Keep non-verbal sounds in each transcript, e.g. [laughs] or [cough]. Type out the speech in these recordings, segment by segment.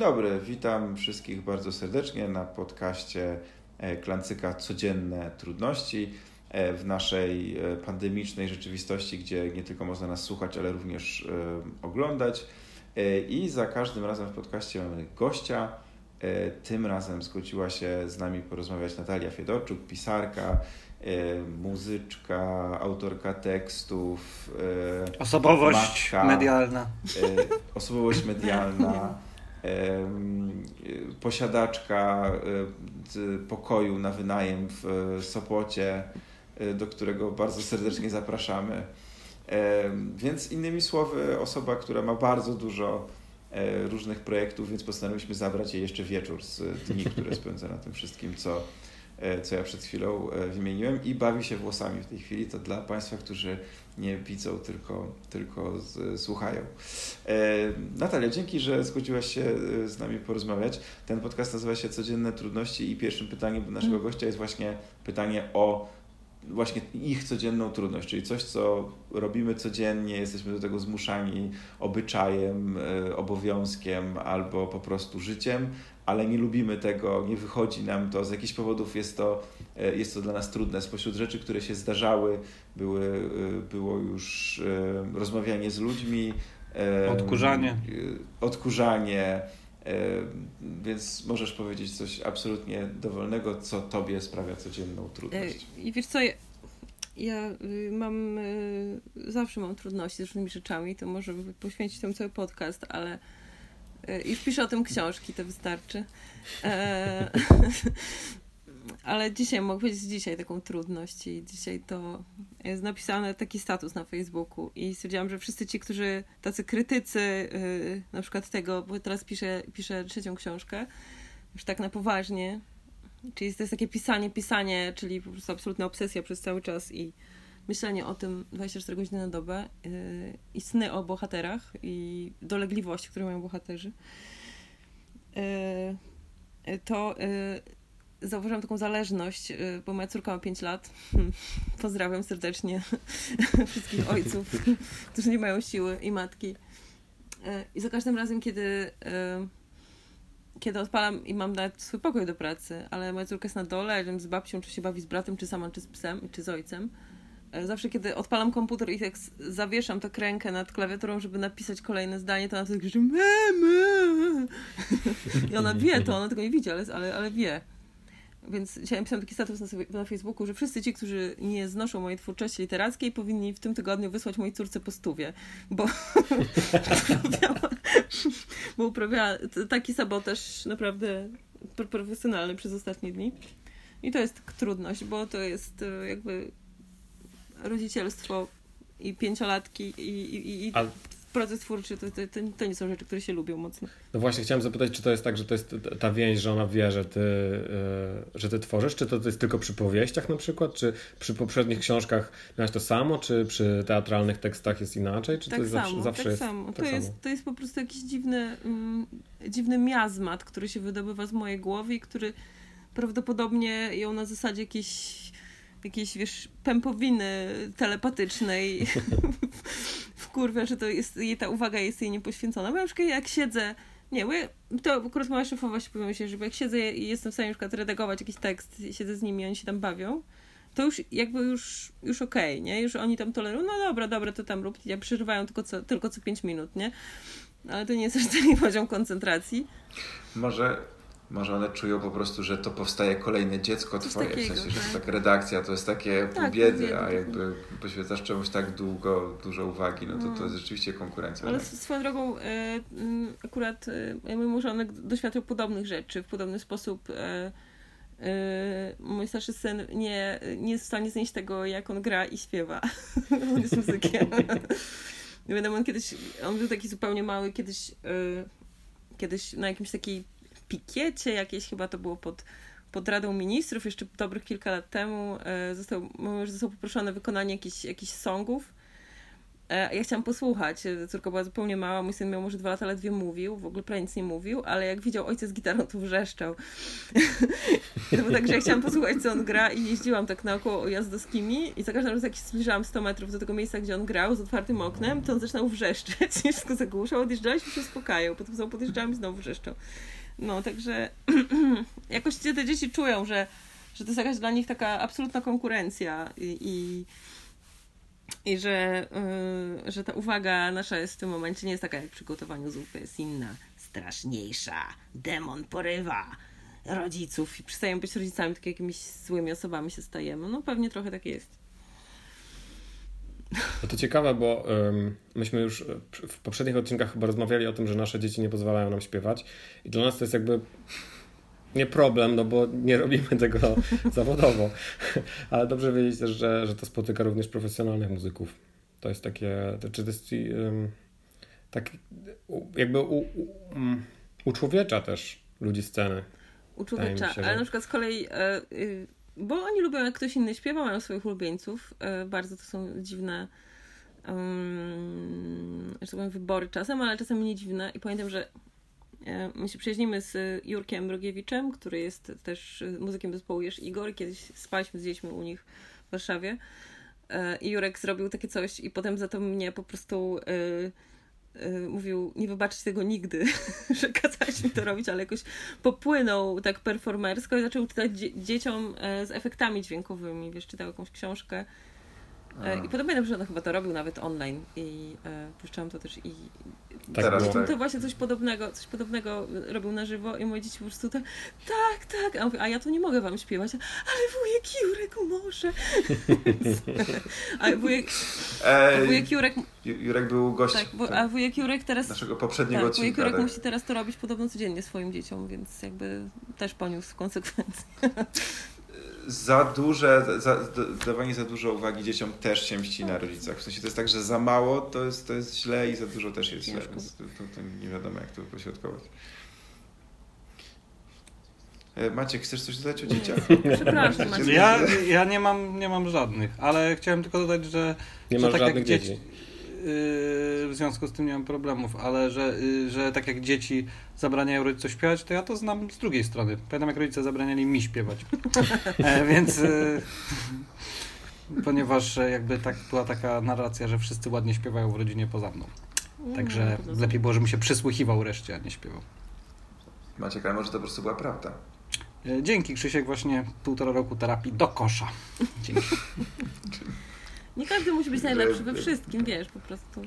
E, dobry, witam wszystkich bardzo serdecznie na podcaście e, Klancyka Codzienne Trudności e, w naszej pandemicznej rzeczywistości, gdzie nie tylko można nas słuchać, ale również oglądać. I za każdym razem w podcaście mamy gościa. Tym razem zgodziła się z nami porozmawiać Natalia Fiedorczuk, pisarka, muzyczka, autorka tekstów. Osobowość matka, medialna. Osobowość medialna. [laughs] posiadaczka pokoju na wynajem w Sopocie, e, do którego bardzo serdecznie zapraszamy. Więc innymi słowy, osoba, która ma bardzo dużo e, różnych projektów, więc postanowiliśmy zabrać jej jeszcze wieczór z dni, które spędza na tym wszystkim, co E, co ja przed chwilą wymieniłem i bawi się włosami w tej chwili. To dla Państwa, którzy nie widzą, tylko, tylko z, słuchają. E, Natalia, dzięki, że zgodziłaś się z nami porozmawiać. Ten podcast nazywa się Codzienne Trudności i pierwszym pytaniem do naszego mm. gościa jest właśnie pytanie o właśnie ich codzienną trudność, czyli coś, co robimy codziennie, jesteśmy do tego zmuszani obyczajem, obowiązkiem albo po prostu życiem, ale nie lubimy tego, nie wychodzi nam to, z jakichś powodów jest to, e, jest to dla nas trudne. Spośród rzeczy, które się zdarzały, były, e, było już e, rozmawianie z ludźmi, odkurzanie, odkurzanie więc możesz powiedzieć coś absolutnie dowolnego, co tobie sprawia codzienną trudność. I wiesz co, ja, ja y, mam, y, zawsze mam trudności z różnymi rzeczami, to może poświęcić temu cały podcast, ale E, już piszę o tym książki, to wystarczy. E, [laughs] ale dzisiaj mogę powiedzieć dzisiaj taką trudność i dzisiaj to jest napisane taki status na Facebooku i stwierdziłam, że wszyscy ci, którzy tacy krytycy yy, na przykład tego, bo teraz piszę, piszę trzecią książkę, już tak na poważnie, czyli to jest takie pisanie, pisanie, czyli po prostu absolutna obsesja przez cały czas i myślenie o tym 24 godziny na dobę yy, i sny o bohaterach i dolegliwości, które mają bohaterzy, yy, to yy, zauważyłam taką zależność, yy, bo moja córka ma 5 lat. [laughs] Pozdrawiam serdecznie [laughs] wszystkich ojców, [laughs] którzy nie mają siły i matki. Yy, I za każdym razem, kiedy yy, kiedy odpalam i mam nawet swój pokój do pracy, ale moja córka jest na dole, z babcią, czy się bawi z bratem, czy sama, czy z psem, czy z ojcem, zawsze kiedy odpalam komputer i tak zawieszam tę krękę nad klawiaturą, żeby napisać kolejne zdanie, to ona wtedy krzyczy. I ona wie to, ona tego nie widzi, ale, ale, ale wie. Więc dzisiaj pisałam taki status na, na Facebooku, że wszyscy ci, którzy nie znoszą mojej twórczości literackiej, powinni w tym tygodniu wysłać mojej córce po stówie, bo uprawiała, [laughs] bo uprawiała taki sabotaż naprawdę profesjonalny przez ostatnie dni. I to jest trudność, bo to jest e, jakby rodzicielstwo i pięciolatki i, i, i proces twórczy to, to, to, nie są rzeczy, które się lubią mocno. No właśnie, chciałem zapytać, czy to jest tak, że to jest ta więź, że ona wie, że ty, yy, że ty tworzysz, czy to, to jest tylko przy powieściach na przykład, czy przy poprzednich książkach miałeś to samo, czy przy teatralnych tekstach jest inaczej, czy tak to jest samo, zawsze, zawsze tak jest samo. Tak to, samo. Jest, to jest po prostu jakiś dziwny, mm, dziwny miazmat, który się wydobywa z mojej głowy i który prawdopodobnie ją na zasadzie jakiejś jakiejś, wiesz, pępowiny telepatycznej wkurwia, że to jest, jej ta uwaga jest jej niepoświęcona. Bo na przykład jak siedzę, nie, bo ja, to akurat moja szefowa się powiem się, że jak siedzę i jestem w stanie na przykład redagować jakiś tekst siedzę z nimi oni się tam bawią, to już jakby już, już okej, okay, nie? Już oni tam tolerują, no dobra, dobra, to tam rób, ja przeżywają tylko co, tylko co 5 minut, nie? Ale to nie jest [laughs] aż taki poziom koncentracji. Może może one czują po prostu, że to powstaje kolejne dziecko Coś twoje, takiego, w sensie, że to tak redakcja, to jest takie tak, pół biedy, a jakby poświęcasz czemuś tak długo, dużo uwagi, no to to jest mm. rzeczywiście konkurencja. Ale tak? swoją drogą y, akurat y, mój małżonek doświadczył podobnych rzeczy w podobny sposób. Y, mój starszy syn nie, nie jest w stanie znieść tego, jak on gra i śpiewa. [laughs] on jest muzykiem. [laughs] Wiadomo, on kiedyś, on był taki zupełnie mały, kiedyś, kiedyś na jakimś takiej pikiecie jakieś, chyba to było pod, pod Radą Ministrów, jeszcze dobrych kilka lat temu, e, został, został poproszony o wykonanie jakichś, jakichś songów E, ja chciałam posłuchać. Córka była zupełnie mała, mój syn miał może dwa lata, ledwie mówił, w ogóle prawie nic nie mówił, ale jak widział ojca z gitarą, to wrzeszczał. [laughs] To było tak, że ja chciałam posłuchać, co on gra i jeździłam tak naokoło jazdowskimi i za każdym razem, jak się zbliżałam 100 metrów do tego miejsca, gdzie on grał z otwartym oknem, to on zaczynał wrzeszczeć [laughs] wszystko zagłuszał, odjeżdżaliśmy się uspokajał, potem znowu podjeżdżałam i znowu wrzeszczał. No, także [clears throat] jakoś te dzieci czują, że, że to jest jakaś dla nich taka absolutna konkurencja i, i i że, yy, że ta uwaga nasza jest w tym momencie nie jest taka jak przy gotowaniu zupy, jest inna, straszniejsza. Demon porywa rodziców i przestajemy być rodzicami, tak jakimiś złymi osobami się stajemy. No pewnie trochę tak jest. No to ciekawe, bo um, myśmy już w poprzednich odcinkach chyba rozmawiali o tym, że nasze dzieci nie pozwalają nam śpiewać i dla nas to jest jakby nie problem, no bo nie robimy tego [laughs] zawodowo. [laughs] Ale dobrze wiedzieć też, że, że to spotyka również profesjonalnych muzyków. To jest takie, czy to jest um, tak jakby u, u, um, uczłowiecza też ludzi sceny. Uczłowiecza, się, ale na przykład z kolei e, y, bo oni lubią jak ktoś inny śpiewa, mają swoich ulubieńców. E, bardzo to są dziwne um, że tak powiem, wybory czasem, ale czasem nie dziwne. I pamiętam, że E, my się przyjaźnimy z Jurkiem Brogiewiczem, który jest też muzykiem zespołu Jesz Igor. Kiedyś spaliśmy z dziećmi u nich w Warszawie. E, I Jurek zrobił takie coś i potem za to mnie po prostu yy, mówił, nie wybaczyć tego nigdy, [laughs] że kazałeś mi to robić, ale jakoś popłynął tak performersko i zaczął czytać dzieciom z efektami dźwiękowymi. Wiesz, czytał jakąś książkę E, I potem pamiętam, że on chyba to robił nawet online i e, puszczałam to też i tak Teraz tak. to właśnie coś podobnego, coś podobnego robił na żywo i moje dzieci po prostu tak, tak, tak, a, mówię, a ja to nie mogę wam śpiewać, ale wujek Jurek może. [laughs] a wujek, a wujek Jurek... Jurek był gościem. Tak, bo, a wujek Jurek teraz... Naszego poprzedniego tak, odcinka. Wujek Jurek tak. musi teraz to robić podobno codziennie swoim dzieciom, więc jakby też poniósł konsekwencje [laughs] za duże, za, dawanie za dużo uwagi dzieciom też się mści na rodzicach. W sensie to jest tak, że za mało to jest, to jest źle i za dużo też jest źle, więc to, to, to nie wiadomo jak to pośrodkować. E, Maciek, chcesz coś dodać o dzieciach? [laughs] Przepraszam, Maciek. Ja, ja nie, mam, nie mam żadnych, ale chciałem tylko dodać, że, nie że tak żadnych jak dzieci, dzieci w związku z tym nie mam problemów, ale że, y, że tak jak dzieci zabraniają rodzicom śpiewać, to ja to znam z drugiej strony. Pamiętam jak rodzice zabraniali mi śpiewać. [laughs] E, więc y, ponieważ jakby tak była taka narracja, że wszyscy ładnie śpiewają w rodzinie poza mną. Także no, lepiej było, żebym się przysłuchiwał reszcie, a nie śpiewał. Maciek, ale może to po prostu była prawda. E, dzięki Krzysiek, właśnie półtora roku terapii do kosza. Dzięki. [laughs] Nie każdy musi być najlepszy we wszystkim, wiesz, po prostu.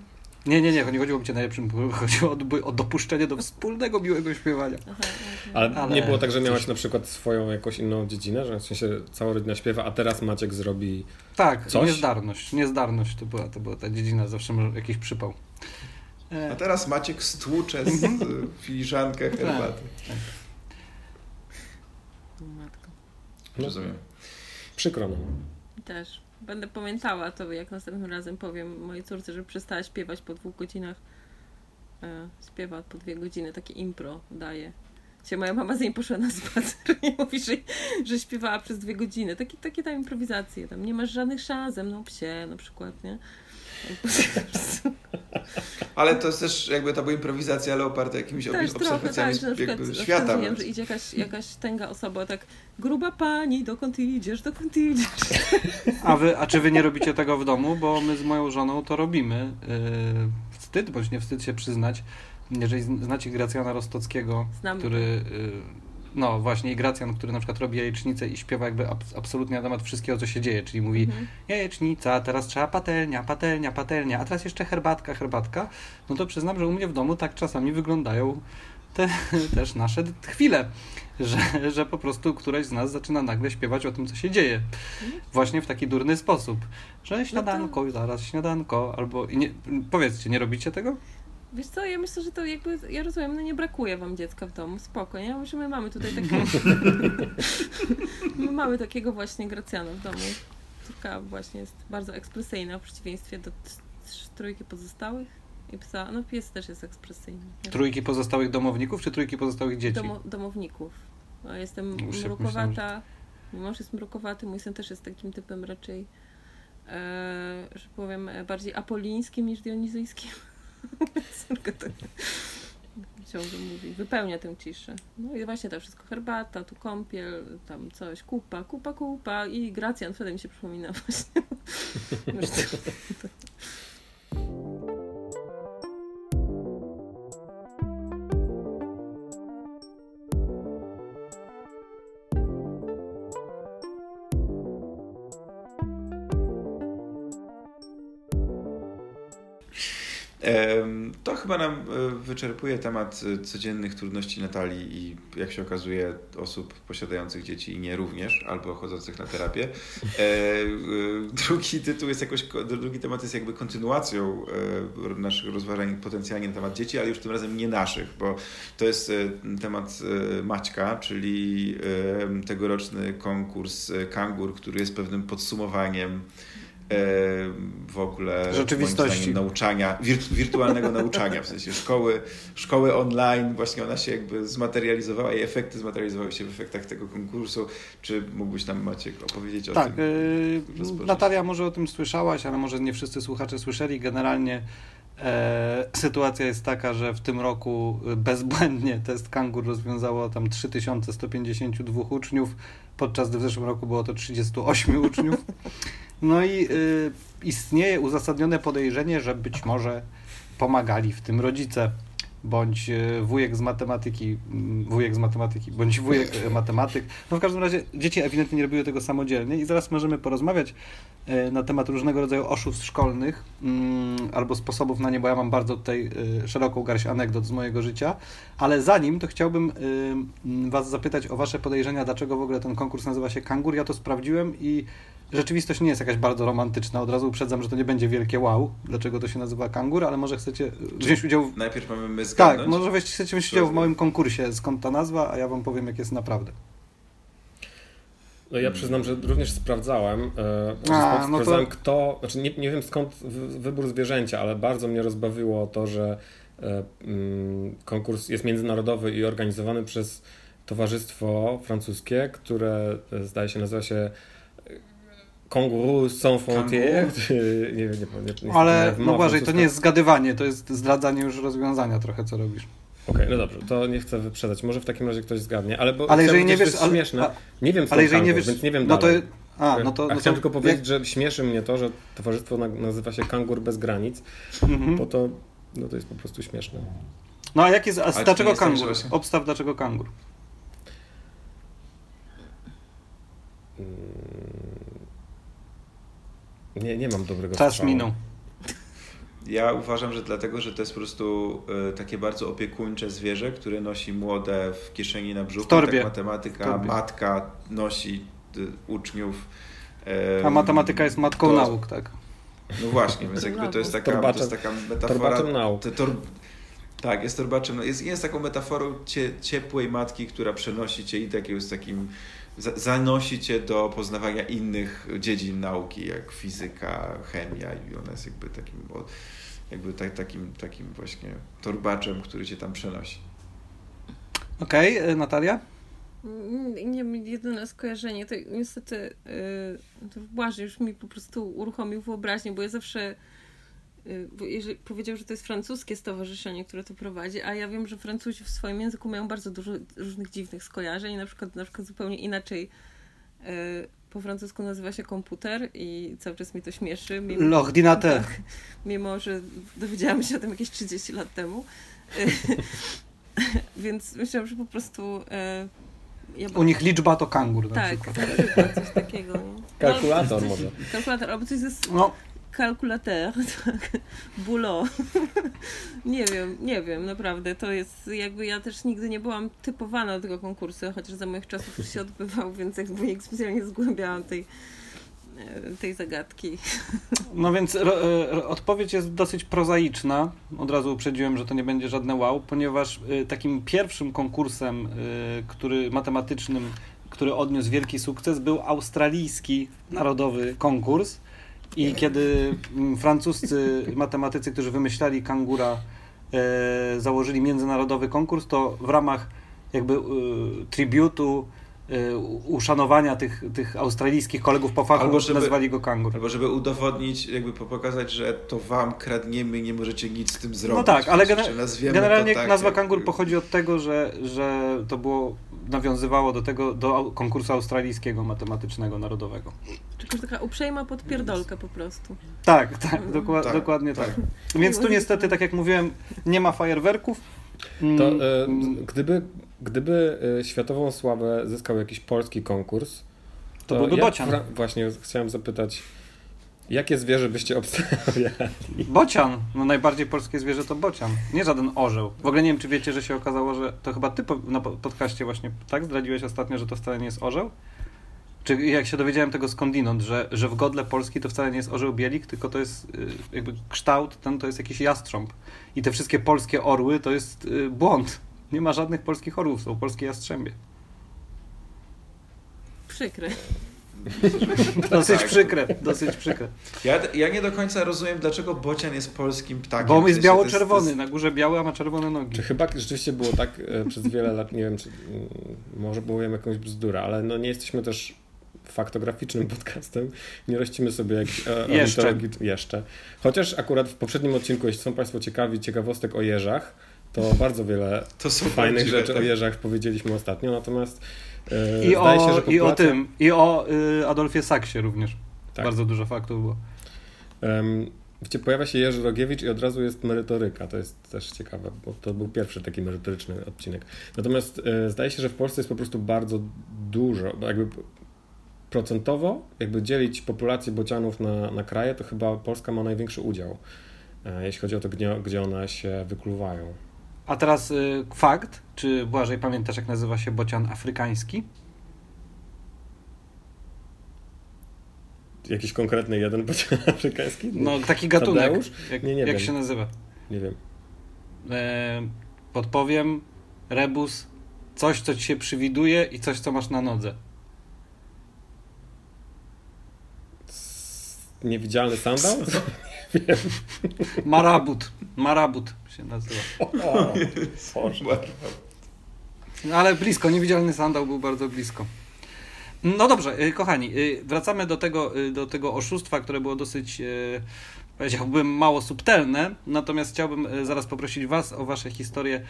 Nie, nie, nie, nie chodziło o bycie najlepszym, chodziło o, o dopuszczenie do wspólnego miłego śpiewania. Aha, Ale, Ale, nie było tak, że miałaś na przykład swoją jakąś inną dziedzinę, że w sensie cała rodzina śpiewa, a teraz Maciek zrobi Tak, coś? niezdarność, niezdarność to była, to była ta dziedzina, zawsze jakiś przypał. E... A teraz Maciek stłucze z mhm. filiżankę tak, herbaty. Tak, tak. Matko. Rozumiem. Przykro nam. Też. Będę pamiętała to, jak następnym razem powiem mojej córce, że przestała śpiewać po dwóch godzinach. E, śpiewa po dwie godziny, takie impro daje. Dzisiaj moja mama z niej poszła na spacer [laughs] i mówi, że, że śpiewała przez dwie godziny. Takie, takie tam improwizacje. Tam nie masz żadnych szans ze mną psie na przykład, nie? [laughs] Ale to jest też jakby to była improwizacja, ale oparte jakimiś też obserwacjami trochę, tak, jakby świata. Wiem, że idzie jakaś, jakaś tęga osoba, tak gruba pani, dokąd idziesz, dokąd idziesz. A, wy, a czy wy nie robicie tego w domu? Bo my z moją żoną to robimy. Yy, wstyd, bądź nie wstyd się przyznać. Jeżeli znacie Gracjana Rostockiego, Znam który... Yy, no właśnie, i Gracjan, który na przykład robi jajecznicę i śpiewa jakby abs absolutnie na temat wszystkiego, co się dzieje, czyli mówi mhm. jajecznica, teraz trzeba patelnia, patelnia, patelnia, a teraz jeszcze herbatka, herbatka, no to przyznam, że u mnie w domu tak czasami wyglądają te [laughs] też nasze chwile, że, że po prostu któraś z nas zaczyna nagle śpiewać o tym, co się dzieje. Właśnie w taki durny sposób, że śniadanko, no to... zaraz śniadanko, albo... Nie, powiedzcie, nie robicie tego? Wiesz co, ja myślę, że to jakby, ja rozumiem, no nie brakuje wam dziecka w domu, spoko, nie? Myślę, my mamy tutaj takiego, [laughs] my mamy takiego właśnie Gracjana w domu. Córka właśnie jest bardzo ekspresyjna w przeciwieństwie do trójki pozostałych i psa. No pies też jest ekspresyjny. Trójki pozostałych domowników, czy trójki pozostałych dzieci? Domo, domowników. Ja jestem mrukowata, mój mąż jest mrukowaty, mój syn też jest takim typem raczej e, że powiem, bardziej apolińskim niż dionizyjskim. Ciągle mówi, wypełnia tę ciszę. No i właśnie to wszystko, herbata, tu kąpiel, tam coś, kupa, kupa, kupa i Gracjan, wtedy mi się przypomina właśnie. [laughs] To chyba nam e, wyczerpuje temat e, codziennych trudności Natalii i jak się okazuje osób posiadających dzieci i nie również, albo chodzących na terapię. E, drugi tytuł jest jakoś, drugi temat jest jakby kontynuacją naszych rozważań potencjalnie na temat dzieci, ale już tym razem nie naszych, bo to jest temat Maćka, czyli tegoroczny konkurs Kangur, który jest pewnym podsumowaniem w ogóle rzeczywistości zdaniem, nauczania, wirtualnego [laughs] nauczania, w sensie szkoły, szkoły online, właśnie ona się jakby zmaterializowała i efekty zmaterializowały się w efektach tego konkursu. Czy mógłbyś nam Maciek opowiedzieć o tak, tym? Tak, Natalia może o tym słyszałaś, ale może nie wszyscy słuchacze słyszeli. Generalnie e, sytuacja jest taka, że w tym roku bezbłędnie test kangur rozwiązało tam 3152 uczniów, podczas gdy w zeszłym roku było to 38 uczniów. No i y, istnieje uzasadnione podejrzenie, że być może pomagali w tym rodzice bądź y, wujek z matematyki, mm, wujek z matematyki, bądź wujek y, matematyk. No w każdym razie dzieci ewidentnie nie robiły tego samodzielnie i zaraz możemy porozmawiać y, na temat różnego rodzaju oszustw szkolnych mm, albo sposobów na nie, bo ja mam bardzo tutaj szeroką garść anegdot z mojego życia, ale zanim to chciałbym Was zapytać o Wasze podejrzenia, dlaczego w ogóle ten konkurs nazywa się Kangur. Ja to sprawdziłem i rzeczywistość nie jest jakaś bardzo romantyczna. Od razu uprzedzam, że to nie będzie wielkie wow, dlaczego to się nazywa kangur, ale może chcecie wziąć udział... W... Najpierw mamy my zgadnąć. Tak, może chcecie wziąć udział w małym konkursie, skąd ta nazwa, a ja wam powiem, jak jest naprawdę. No ja przyznam, że również sprawdzałem, e, a, no sprawdzałem to... kto, znaczy nie, nie wiem skąd wybór zwierzęcia, ale bardzo mnie rozbawiło to, że e, mm, konkurs jest międzynarodowy i organizowany przez towarzystwo francuskie, które e, zdaje się nazywa się Kanguru sans frontières. Nie wiem, nie, nie, Ale no uważaj, to nie jest zgadywanie, to jest zdradzanie już rozwiązania trochę, co robisz. Okej, okay, no dobrze, to nie chcę wyprzedać. Może w takim razie ktoś zgadnie, ale bo ale jeżeli nie wiesz, ale, śmieszne. A, nie wiem, co ale jeżeli kangur, nie wiesz, więc nie wiem no dalej. To, a, no to, no chciałem to, tylko powiedzieć, jak... że śmieszy mnie to, że towarzystwo nazywa się Kangur bez granic, mm-hmm. bo to, no to jest po prostu śmieszne. No a jak jest, a dlaczego kangur? Obstaw dlaczego kangur. Hmm. Nie, nie mam dobrego Czas strzału. minął. Ja uważam, że dlatego, że to jest po prostu y, takie bardzo opiekuńcze zwierzę, które nosi młode w kieszeni na brzuchu. W torbie. Tak matematyka, torbie. matka nosi y, uczniów. Y, A matematyka jest matką to, nauk, tak? No właśnie, więc jakby to jest taka, to jest taka metafora. nauk. Tor, tak, jest torbaczem. Jest, jest taką metaforą cie, ciepłej matki, która przenosi cię i tak jest takim zanosi cię do poznawania innych dziedzin nauki, jak fizyka, chemia i ona jest jakby takim, jakby tak, takim, takim właśnie torbaczem, który cię tam przenosi. Okej, okay, Natalia? Nie, nie jedyne skojarzenie, to niestety yy, to Błażej już mi po prostu uruchomił wyobraźnię, bo ja zawsze jeżeli powiedział, że to jest francuskie stowarzyszenie, które to prowadzi, a ja wiem, że Francuzi w swoim języku mają bardzo dużo różnych dziwnych skojarzeń, na przykład, na przykład zupełnie inaczej y, po francusku nazywa się komputer i cały czas mi to śmieszy. Mimo, L'ordinateur. [laughs] Tak, mimo, że dowiedziałam się o tym jakieś 30 lat temu. Y, [laughs] więc myślałam, że po prostu ja U nich liczba to kangur na tak, przykład. Tak, coś takiego. No. Kalkulator no, może. Kalkulator, albo coś ze... No, kalkulator, [laughs] tak, bulo. [laughs] nie wiem, nie wiem, naprawdę. To jest jakby ja też nigdy nie byłam typowana do tego konkursu, chociaż za moich czasów już się [laughs] odbywał, więc jakby nie specjalnie zgłębiałam tej, e, tej zagadki. No więc ro, e, odpowiedź jest dosyć prozaiczna. Od razu uprzedziłem, że to nie będzie żadne wow, ponieważ y, takim pierwszym konkursem, y, który matematycznym, który odniósł wielki sukces, był australijski narodowy konkurs i kiedy mm, francuscy matematycy, którzy wymyślali kangura, e, założyli międzynarodowy konkurs, to w ramach jakby e, tributu y, uszanowania tych, tych australijskich kolegów po fachu, albo żeby, nazwali go kangur. Albo żeby udowodnić, jakby pokazać, że to wam kradniemy i nie możecie nic z tym zrobić. No tak, ale generalnie tak, nazwa kangur pochodzi od tego, że, że to było nawiązywało do tego, do konkursu australijskiego matematycznego narodowego. Czyli taka uprzejma podpierdolka po prostu. Tak, tak, dokła tak dokładnie tak. tak. Więc tu niestety, tak jak mówiłem, nie ma fajerwerków. To e, gdyby, gdyby e, światową sławę zyskał jakiś polski konkurs, to, to byłby bocian. Właśnie chciałem zapytać, Jakie zwierzę byście obstawiali? Bocian. No najbardziej polskie zwierzę to bocian. Nie żaden orzeł. W ogóle nie wiem, czy wiecie, że się okazało, że to chyba ty na podcaście właśnie tak zdradziłeś ostatnio, że to wcale nie jest orzeł? Czy jak się dowiedziałem tego skądinąd, że, że w godle Polski to wcale nie jest orzeł bielik, tylko to jest y, jakby kształt, ten to jest jakiś jastrząb. I te wszystkie polskie orły to jest y, błąd. Nie ma żadnych polskich orłów, są polskie jastrzębie. Przykre. [laughs] dosyć tak. przykre, dosyć przykre. Ja, ja nie do końca rozumiem, dlaczego bocian jest polskim ptakiem. Bo on jest biało-czerwony, jest... na górze biały, a ma czerwone nogi. Czy chyba rzeczywiście było tak e, przez wiele lat, nie wiem, czy może mówiłem jakąś bzdurę, ale no nie jesteśmy też faktograficznym podcastem. Nie rościmy sobie jakiś e, jeszcze. jeszcze. Chociaż akurat w poprzednim odcinku, jeśli są Państwo ciekawi ciekawostek o jeżach, to bardzo wiele to fajnych rzeczy tak. o jeżach powiedzieliśmy ostatnio, natomiast I, o, się, populacja... I o tym, i o y, Adolfie Saksie również. Tak. Bardzo dużo faktów było. Um, gdzie pojawia się Jerzy Rogiewicz i od razu jest merytoryka. To jest też ciekawe, bo to był pierwszy taki merytoryczny odcinek. Natomiast e, zdaje się, że w Polsce jest po prostu bardzo dużo, jakby procentowo, jakby dzielić populację bocianów na, na kraje, to chyba Polska ma największy udział, e, jeśli chodzi o to, gdzie, gdzie one się wykluwają. A teraz y, fakt, czy Błażej pamiętasz jak nazywa się bocian afrykański? Jakiś konkretny jeden bocian [laughs] afrykański? No taki gatunek. Tadeusz? Jak, nie, nie jak wiem. się nazywa? Nie wiem. E, podpowiem, rebus, coś co ci się przywiduje i coś co masz na nodze. Niewidzialny sandał? [laughs] wiem. [laughs] Marabut. Marabut się nazywa. O, no, ale blisko, niewidzialny sandał był bardzo blisko. No dobrze, y, kochani, y, wracamy do tego, y, do tego oszustwa, które było dosyć, powiedziałbym, mało subtelne. Natomiast chciałbym zaraz poprosić Was o Wasze historie,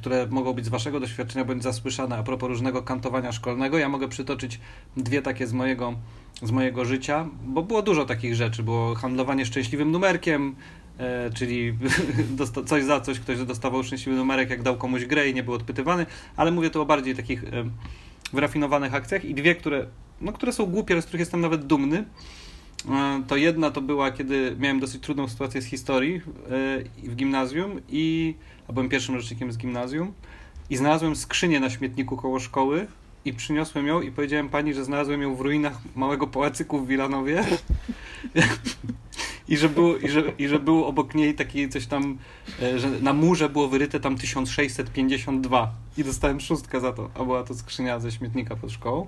które mogą być z Waszego doświadczenia bądź zasłyszane a propos różnego kantowania szkolnego. Ja mogę przytoczyć dwie takie z mojego, z mojego życia, bo było dużo takich rzeczy. Było handlowanie szczęśliwym numerkiem, E, czyli [laughs] coś za coś, ktoś dostawał szczęśliwy numerek, jak dał komuś grę i nie był odpytywany, ale mówię tu o bardziej takich e, wyrafinowanych akcjach i dwie, które, no, które są głupie, z których jestem nawet dumny. E, to jedna to była, kiedy miałem dosyć trudną sytuację z historii w gimnazjum i, a byłem pierwszym rocznikiem z gimnazjum i znalazłem skrzynię na śmietniku koło szkoły i przyniosłem ją i powiedziałem pani, że znalazłem ją w ruinach małego pałacyku w Wilanowie. [laughs] I że, było, i, że, I że było obok niej taki coś tam, e, że na murze było wyryte tam 1652 i dostałem szóstkę za to, a była to skrzynia ze śmietnika pod szkołą.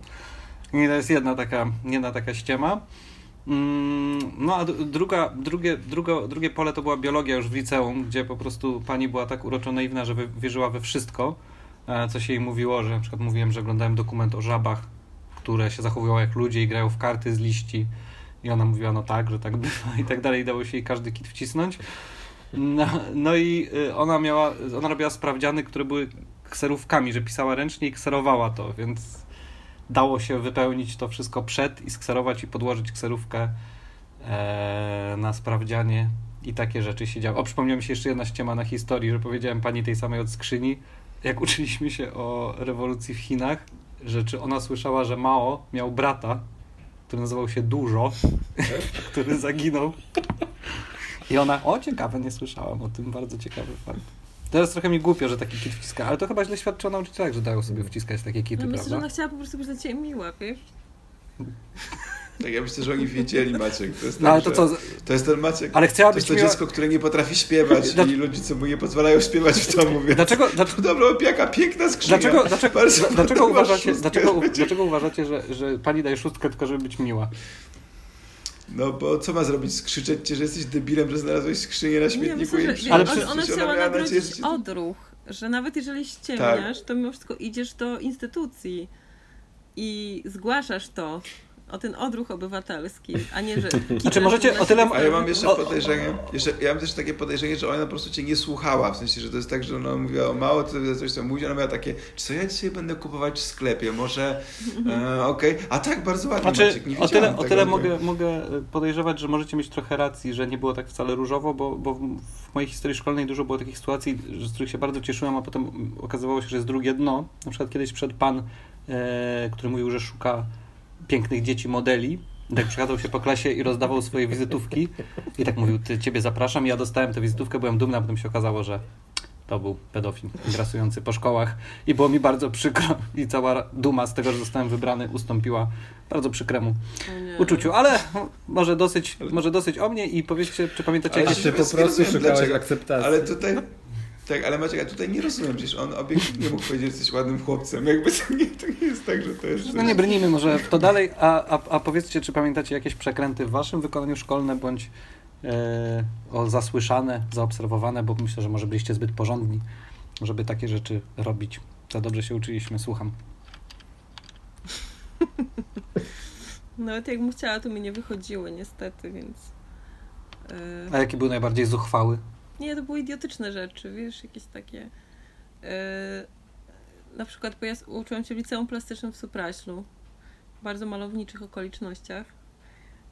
I to jest jedna taka, jedna taka ściema. Mm, no a druga, drugie, drugo, drugie pole to była biologia już w liceum, gdzie po prostu pani była tak uroczo naiwna, że wierzyła we wszystko, e, co się jej mówiło, że na przykład mówiłem, że oglądałem dokument o żabach, które się zachowują jak ludzie i grają w karty z liści i ona mówiła, no tak, że tak [laughs] bywa i tak dalej. Dało się jej każdy kit wcisnąć. No, no i y, ona miała, ona robiła sprawdziany, które były kserówkami, że pisała ręcznie i kserowała to, więc dało się wypełnić to wszystko przed i skserować i podłożyć kserówkę e, na sprawdzianie i takie rzeczy się działy. O, przypomniała mi się jeszcze jedna ściema na historii, że powiedziałem pani tej samej od skrzyni, jak [laughs] uczyliśmy się o rewolucji w Chinach, że czy ona słyszała, że Mao miał brata, który nazywał się Dużo, [laughs] który zaginął. I ona, o ciekawe, nie słyszałam o tym, bardzo ciekawy fakt. Teraz trochę mi głupio, że taki kit wciska, ale to chyba źle świadczy o nauczycielach, że dają sobie wciskać takie kity, no, myślę, prawda? że ona chciała po prostu być dla ciebie miła, wiesz? Tak, ja myślę, że oni wiedzieli Maciek. To jest, no, ale to, co? to jest ten Maciek. Ale chciała to jest to miła... dziecko, które nie potrafi śpiewać Dla... i ludzie mu nie pozwalają śpiewać w domu. Więc... Dlaczego? Dlaczego... [laughs] Dobra opieka, piękna skrzynia. Dlaczego, dlaczego, dlaczego uważacie, dlaczego, dlaczego uważacie że, że pani daje szóstkę tylko, żeby być miła? No bo co ma zrobić? Skrzyczeć cię, że jesteś debilem, że znalazłeś skrzynię na śmietniku nie, myślę, i Ale ona, ona chciała nagrodzić odruch, że nawet jeżeli ściemniasz, tak. to mimo wszystko idziesz do instytucji i zgłaszasz to o ten odruch obywatelski, a nie, że... [laughs] Znaczy możecie o tyle... A ja mam jeszcze podejrzenie, jeszcze, ja mam też takie podejrzenie, że ona po prostu cię nie słuchała, w sensie, że to jest tak, że ona mówiła o mało, to coś co mówi, ona miała takie, co ja dzisiaj będę kupować w sklepie, może, e, okej, okay. a tak, bardzo ładnie, znaczy, Maciek, nie o tyle, o tyle mogę, mogę podejrzewać, że możecie mieć trochę racji, że nie było tak wcale różowo, bo, bo w mojej historii szkolnej dużo było takich sytuacji, z których się bardzo cieszyłem, a potem okazywało się, że jest drugie dno. Na przykład kiedyś przed pan, e, który mówił, że szuka pięknych dzieci modeli. Tak przechadzał się po klasie i rozdawał swoje wizytówki. I tak mówił, ty, ciebie zapraszam. Ja dostałem tę wizytówkę, byłem dumny, a potem się okazało, że to był pedofil grasujący po szkołach. I było mi bardzo przykro. [laughs] I cała duma z tego, że zostałem wybrany, ustąpiła bardzo przykremu uczuciu. Ale może dosyć, może dosyć o mnie i powiedzcie, czy pamiętacie jakieś... Ty po prostu szukałeś akceptacji. Ale tutaj tak, ale Maciek, ja tutaj nie rozumiem, przecież on obiektywnie mógł powiedzieć, że jesteś ładnym chłopcem. Jakby to nie, to nie jest tak, że to jest... No nie brnijmy może w to dalej, a, a, a powiedzcie, czy pamiętacie jakieś przekręty w waszym wykonaniu szkolne, bądź e, o zasłyszane, zaobserwowane, bo myślę, że może byliście zbyt porządni, żeby takie rzeczy robić. Za dobrze się uczyliśmy, słucham. [laughs] Nawet jakbym chciała, to mi nie wychodziły niestety, więc... E... A jaki był najbardziej zuchwały? Nie, to były idiotyczne rzeczy, wiesz, jakieś takie. Yy, na przykład, bo ja uczyłam się w liceum plastycznym w Supraślu, w bardzo malowniczych okolicznościach.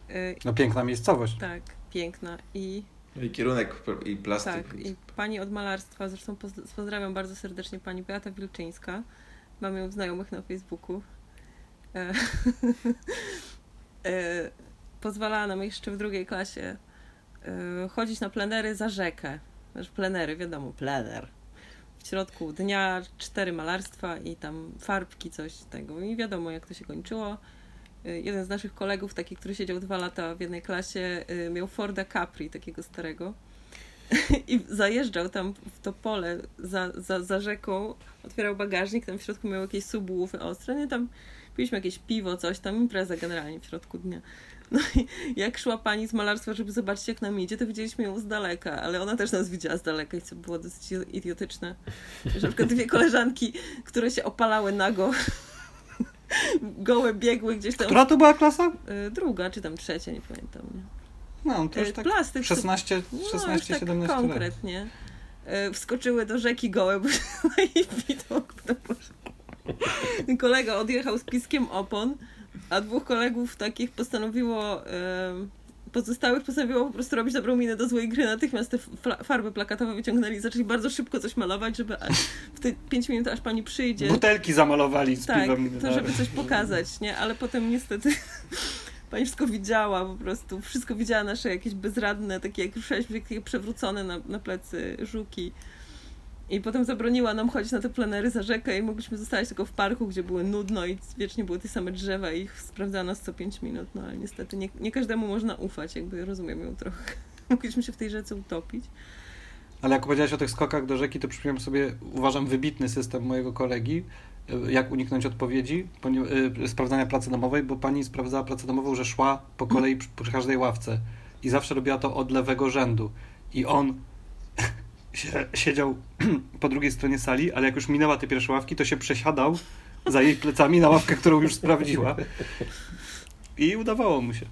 Yy, no piękna miejscowość. Tak, piękna i... I kierunek i plastyk. Tak, i pani od malarstwa, zresztą pozdrawiam bardzo serdecznie pani Beata Wilczyńska. Mam ją znajomych na Facebooku. E, [laughs] e, pozwalała nam jeszcze w drugiej klasie chodzić na plenery za rzekę. Plenery, wiadomo, plener. W środku dnia cztery malarstwa i tam farbki, coś tego. I wiadomo, jak to się kończyło. Y, jeden z naszych kolegów, taki, który siedział dwa lata w jednej klasie, y, miał Forda Capri, takiego starego. [laughs] I zajeżdżał tam w to pole za, za, za rzeką, otwierał bagażnik, tam w środku miał jakieś subwoofy ostre, nie tam piliśmy jakieś piwo, coś tam, impreza generalnie w środku dnia. No i jak szła pani z malarstwa, żeby zobaczyć jak nam idzie, to widzieliśmy ją z daleka, ale ona też nas widziała z daleka i co było dosyć idiotyczne. Że na przykład dwie koleżanki, które się opalały nago, [laughs] gołe biegły gdzieś tam. Która to była klasa? Y, druga, czy tam trzecia, nie pamiętam. No, to już y, tak Plastyk, 16, 16 no, 17 tak konkretnie. Lat. Y, wskoczyły do rzeki gołe, bo [laughs] jej widok. Kolega odjechał z piskiem opon, a dwóch kolegów takich postanowiło, pozostałych postanowiło po prostu robić dobrą minę do złej gry. Natychmiast te farby plakatowe wyciągnęli i zaczęli bardzo szybko coś malować, żeby w te pięć minut aż pani przyjdzie. Butelki zamalowali z tak, piwem. to żeby coś pokazać, nie? Ale potem niestety [laughs] pani wszystko widziała po prostu. Wszystko widziała nasze jakieś bezradne, takie jak ruszaliśmy, takie przewrócone na, na plecy żuki. I potem zabroniła nam chodzić na te plenery za rzekę i mogliśmy zostać tylko w parku, gdzie było nudno i wiecznie były te same drzewa i sprawdzała nas co 5 minut, no ale niestety nie, nie każdemu można ufać, jakby rozumiem ją trochę. [laughs] Mogliśmy się w tej rzece utopić. Ale jak powiedziałeś o tych skokach do rzeki, to przypomniałem sobie, uważam, wybitny system mojego kolegi, e, jak uniknąć odpowiedzi, e, sprawdzania pracy domowej, bo pani sprawdzała pracę domową, że szła po kolei przy, przy każdej ławce i zawsze robiła to od lewego rzędu. I on siedział [clears throat] po drugiej stronie sali, ale jak już minęła te pierwsze ławki, to się przesiadał za jej plecami na ławkę, którą już sprawdziła. I udawało mu się.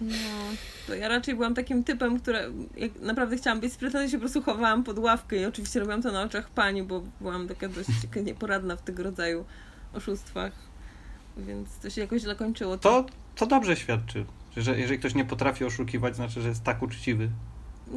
No, to ja raczej byłam takim typem, które jak naprawdę chciałam być sprytna, to się po prostu chowałam pod ławkę i oczywiście robiłam to na oczach pani, bo byłam taka dość [laughs] nieporadna w tego rodzaju oszustwach, więc to się jakoś źle kończyło. To, to dobrze świadczy, że jeżeli ktoś nie potrafi oszukiwać, znaczy, że jest tak uczciwy.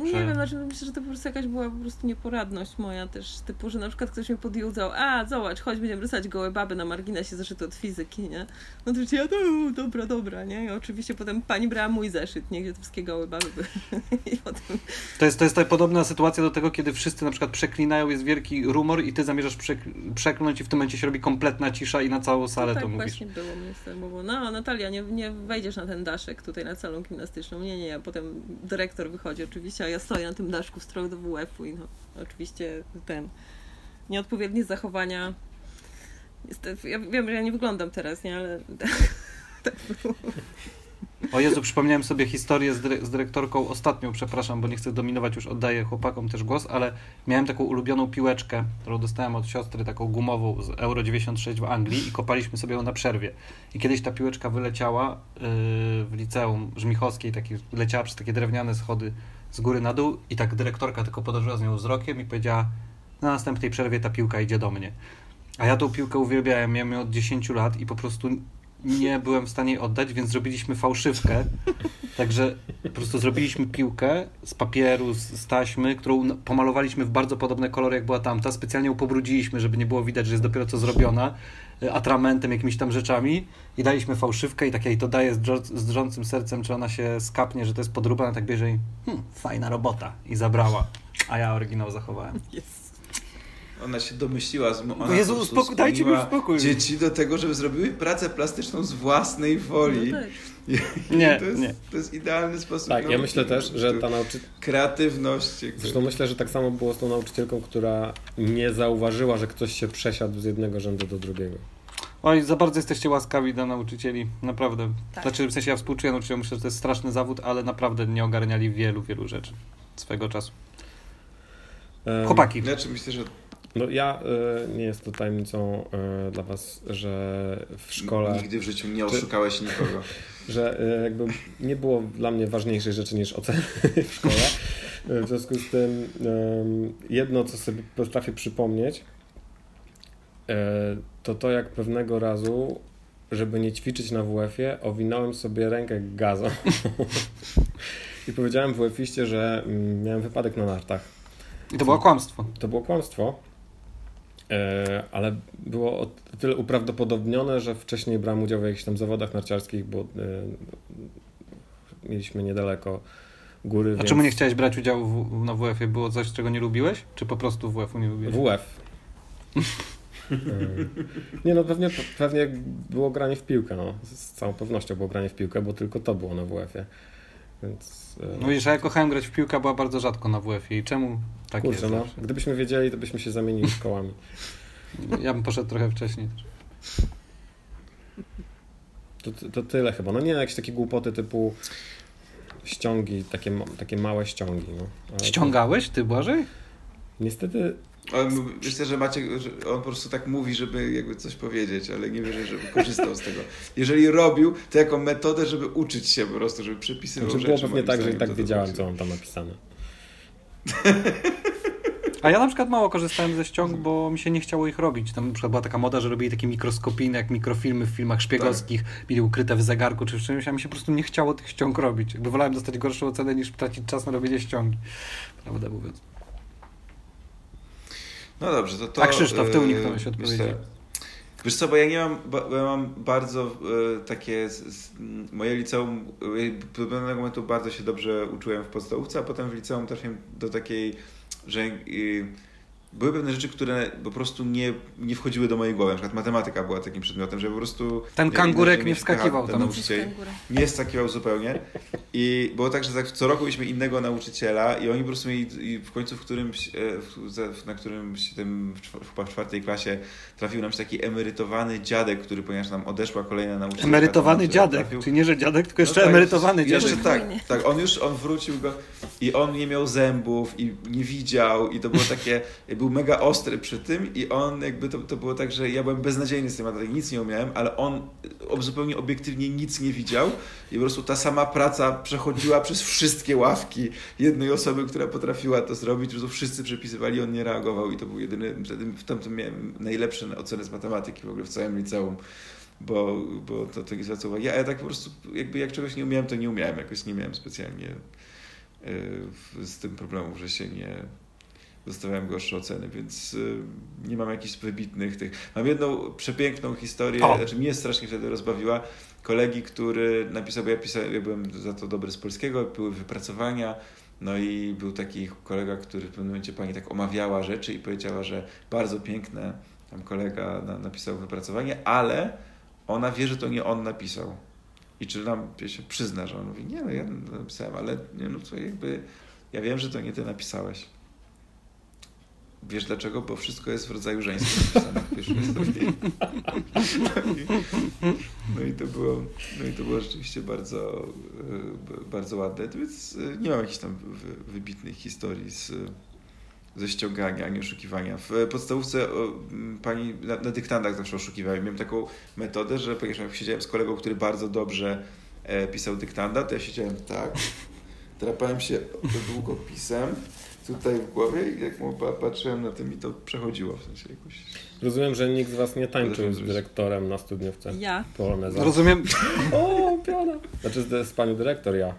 Nie że... wiem, znaczy myślę, że to po prostu jakaś była po prostu nieporadność moja też, typu, że na przykład ktoś mnie podjudzał, a zobacz, chodź, będziemy rysać gołe baby na marginesie zeszytu od fizyki, nie? No to ja, no, dobra, dobra, nie? I oczywiście potem pani brała mój zeszyt, nie? Gdzie te wszystkie gołe baby były. [laughs] I potem... To jest, to jest tak podobna sytuacja do tego, kiedy wszyscy na przykład przeklinają, jest wielki rumor i ty zamierzasz przek przeklnąć i w tym momencie się robi kompletna cisza i na całą salę no to tak mówisz. właśnie było, myślę, bo no Natalia, nie, nie wejdziesz na ten daszek tutaj na salą gimnastyczną, nie, nie, a potem dyrektor wychodzi oczywiście, ja stoję na tym daszku w stroju do WF-u i no, oczywiście ten nieodpowiednie zachowania. Niestety, ja wiem, że ja nie wyglądam teraz, nie, ale [laughs] tak. O Jezu, przypomniałem sobie historię z, dyre z, dyrektorką ostatnią, przepraszam, bo nie chcę dominować, już oddaję chłopakom też głos, ale miałem taką ulubioną piłeczkę, którą dostałem od siostry, taką gumową z Euro 96 w Anglii i kopaliśmy sobie ją na przerwie. I kiedyś ta piłeczka wyleciała yy, w liceum Żmichowskiej, taki, leciała przez takie drewniane schody z góry na dół i tak dyrektorka tylko podążyła z nią wzrokiem i powiedziała na następnej przerwie ta piłka idzie do mnie. A ja tą piłkę uwielbiałem, miałem ją od 10 lat i po prostu nie byłem w stanie oddać, więc zrobiliśmy fałszywkę. Także po prostu zrobiliśmy piłkę z papieru, z, taśmy, którą pomalowaliśmy w bardzo podobne kolory, jak była tamta. Specjalnie ją pobrudziliśmy, żeby nie było widać, że jest dopiero co zrobiona. E, atramentem, jakimiś tam rzeczami i daliśmy fałszywkę i tak jej to daje z, z drżącym sercem, czy ona się skapnie, że to jest podróba, tak bierze i hmm, fajna robota i zabrała, a ja oryginał zachowałem. Yes. Ona się domyśliła, ona Jezu, dajcie mi spokój. dzieci do tego, żeby zrobiły pracę plastyczną z własnej woli. No tak. [laughs] Nie, to jest, nie. To jest idealny sposób. Tak, ja myślę też, że ta nauczycielka... Kreatywność. Zresztą myślę, że tak samo było z tą nauczycielką, która nie zauważyła, że ktoś się przesiadł z jednego rzędu do drugiego. Oj, za bardzo jesteście łaskawi dla nauczycieli, naprawdę. Tak. Znaczy, w sensie ja współczuję nauczycielom, myślę, że to jest straszny zawód, ale naprawdę nie ogarniali wielu, wielu rzeczy swego czasu. Chłopaki. Znaczy, myślę, że no ja y, nie jest to tajemnicą y, dla was, że w szkole... Nigdy w życiu nie oszukałeś nikogo. [laughs] Że y, jakby nie było dla mnie ważniejszej rzeczy niż oceny w szkole. W związku z tym jedno, co sobie potrafię przypomnieć, to to jak pewnego razu, żeby nie ćwiczyć na WF-ie, owinąłem sobie rękę gazą [laughs] i powiedziałem WF-iście, że mm, miałem wypadek na nartach. I to było kłamstwo. To było kłamstwo. E, ale było o tyle uprawdopodobnione, że wcześniej brałem udział w jakichś tam zawodach narciarskich, bo e, mieliśmy niedaleko góry. A więc... czemu nie chciałeś brać udziału w, na WF-ie? Było coś, czego nie lubiłeś? Czy po prostu WF-u nie lubiłeś? WF. [laughs] E, nie no, pewnie, pewnie było granie w piłkę, no. Z całą pewnością było granie w piłkę, bo tylko to było na WF-ie. Więc, no wiesz, ja kochałem grać w piłkę, była bardzo rzadko na WF-ie i czemu tak Kurczę, jest? No, gdybyśmy wiedzieli, to byśmy się zamienili szkołami. [laughs] ja bym poszedł trochę wcześniej. To, to tyle chyba. No nie jakieś takie głupoty typu ściągi, takie, takie małe ściągi. No. Ściągałeś ty, Błażej? Niestety on, myślę, że Maciek, że on po prostu tak mówi, żeby jakby coś powiedzieć, ale nie wierzę, żeby korzystał z tego. Jeżeli robił, to jako metodę, żeby uczyć się po prostu, żeby przepisywał znaczy, rzeczy. Było pewnie tak, że i tak wiedziałem, co mam tam napisane. [laughs] A ja na przykład mało korzystałem ze ściąg, bo mi się nie chciało ich robić. Tam na przykład była taka moda, że robili takie mikroskopijne, jak mikrofilmy w filmach szpiegowskich, tak. mieli ukryte w zegarku czy w czymś, a mi się po prostu nie chciało tych ściąg robić. Jakby wolałem dostać gorszą ocenę niż tracić czas na robienie ściągi. Prawda mówiąc. No dobrze, to to... A Krzysztof, ty uniknąłeś odpowiedzi. Wiesz co, bo ja nie mam, bo ja mam bardzo e, takie, moje liceum do pewnego momentu bardzo się dobrze uczyłem w podstawówce, a potem w liceum trafiłem do takiej, że były pewne rzeczy, które po prostu nie, nie wchodziły do mojej głowy. Na przykład matematyka była takim przedmiotem, że po prostu... Ten kangurek nie wskakiwał tam. Nie wskakiwał zupełnie. I było tak, że tak co roku mieliśmy innego nauczyciela i oni po prostu mieli i w końcu w którymś, e, na którymś tym, chyba w czwartej klasie trafił nam się taki emerytowany dziadek, który ponieważ nam odeszła kolejna nauczycielka. Emerytowany dziadek, trafił... czyli nie, że dziadek, tylko jeszcze no tak, emerytowany dziadek. Jeszcze tak, tak, on już, on wrócił go i on nie miał zębów i nie widział i to było takie, był mega ostry przy tym i on jakby to, to było tak, że ja byłem beznadziejny z tym, nic nie umiałem, ale on zupełnie obiektywnie nic nie widział i po prostu ta sama praca przechodziła przez wszystkie ławki jednej osoby, która potrafiła to zrobić, po prostu wszyscy przepisywali, on nie reagował i to był jedyny, wtedy w tamtym miałem najlepsze oceny z matematyki w ogóle w całym liceum bo, bo to, to nie zwraca. Ja, ja tak po prostu, jakby jak czegoś nie umiałem, to nie umiałem, jakoś nie miałem specjalnie y, z tym problemu, że się nie, dostawałem gorsze oceny, więc y, nie mam jakichś wybitnych tych. Mam jedną przepiękną historię, o. znaczy mnie strasznie wtedy rozbawiła. Kolegi, który napisał, bo ja, pisałem, ja byłem za to dobry z polskiego, były wypracowania, no i był taki kolega, który w pewnym momencie pani tak omawiała rzeczy i powiedziała, że bardzo piękne, tam kolega na, napisał wypracowanie, ale ona wie, że to nie on napisał. I czy nam się przyzna, że on mówi, nie no, ja napisałem, ale nie no co jakby, ja wiem, że to nie ty napisałeś Wiesz dlaczego? Bo wszystko jest w rodzaju żeńskim napisane w historii. [laughs] No i, to było, no i to było rzeczywiście bardzo, e, bardzo ładne. Więc e, nie mam jakichś tam wybitnych historii z, ze ściągania, ani oszukiwania. W podstawówce pani na, na dyktandach zawsze oszukiwałem. Miałem taką metodę, że jak siedziałem z kolegą, który bardzo dobrze e, pisał dyktanda, to ja siedziałem tak, drapałem się długopisem tutaj w głowie i jak mu patrzyłem na tym i to przechodziło w sensie jakoś. Rozumiem, że nikt z was nie tańczył z dyrektorem na studiówce. Ja. Poloneza. Rozumiem. o, piana. Znaczy z, z panią dyrektor ja.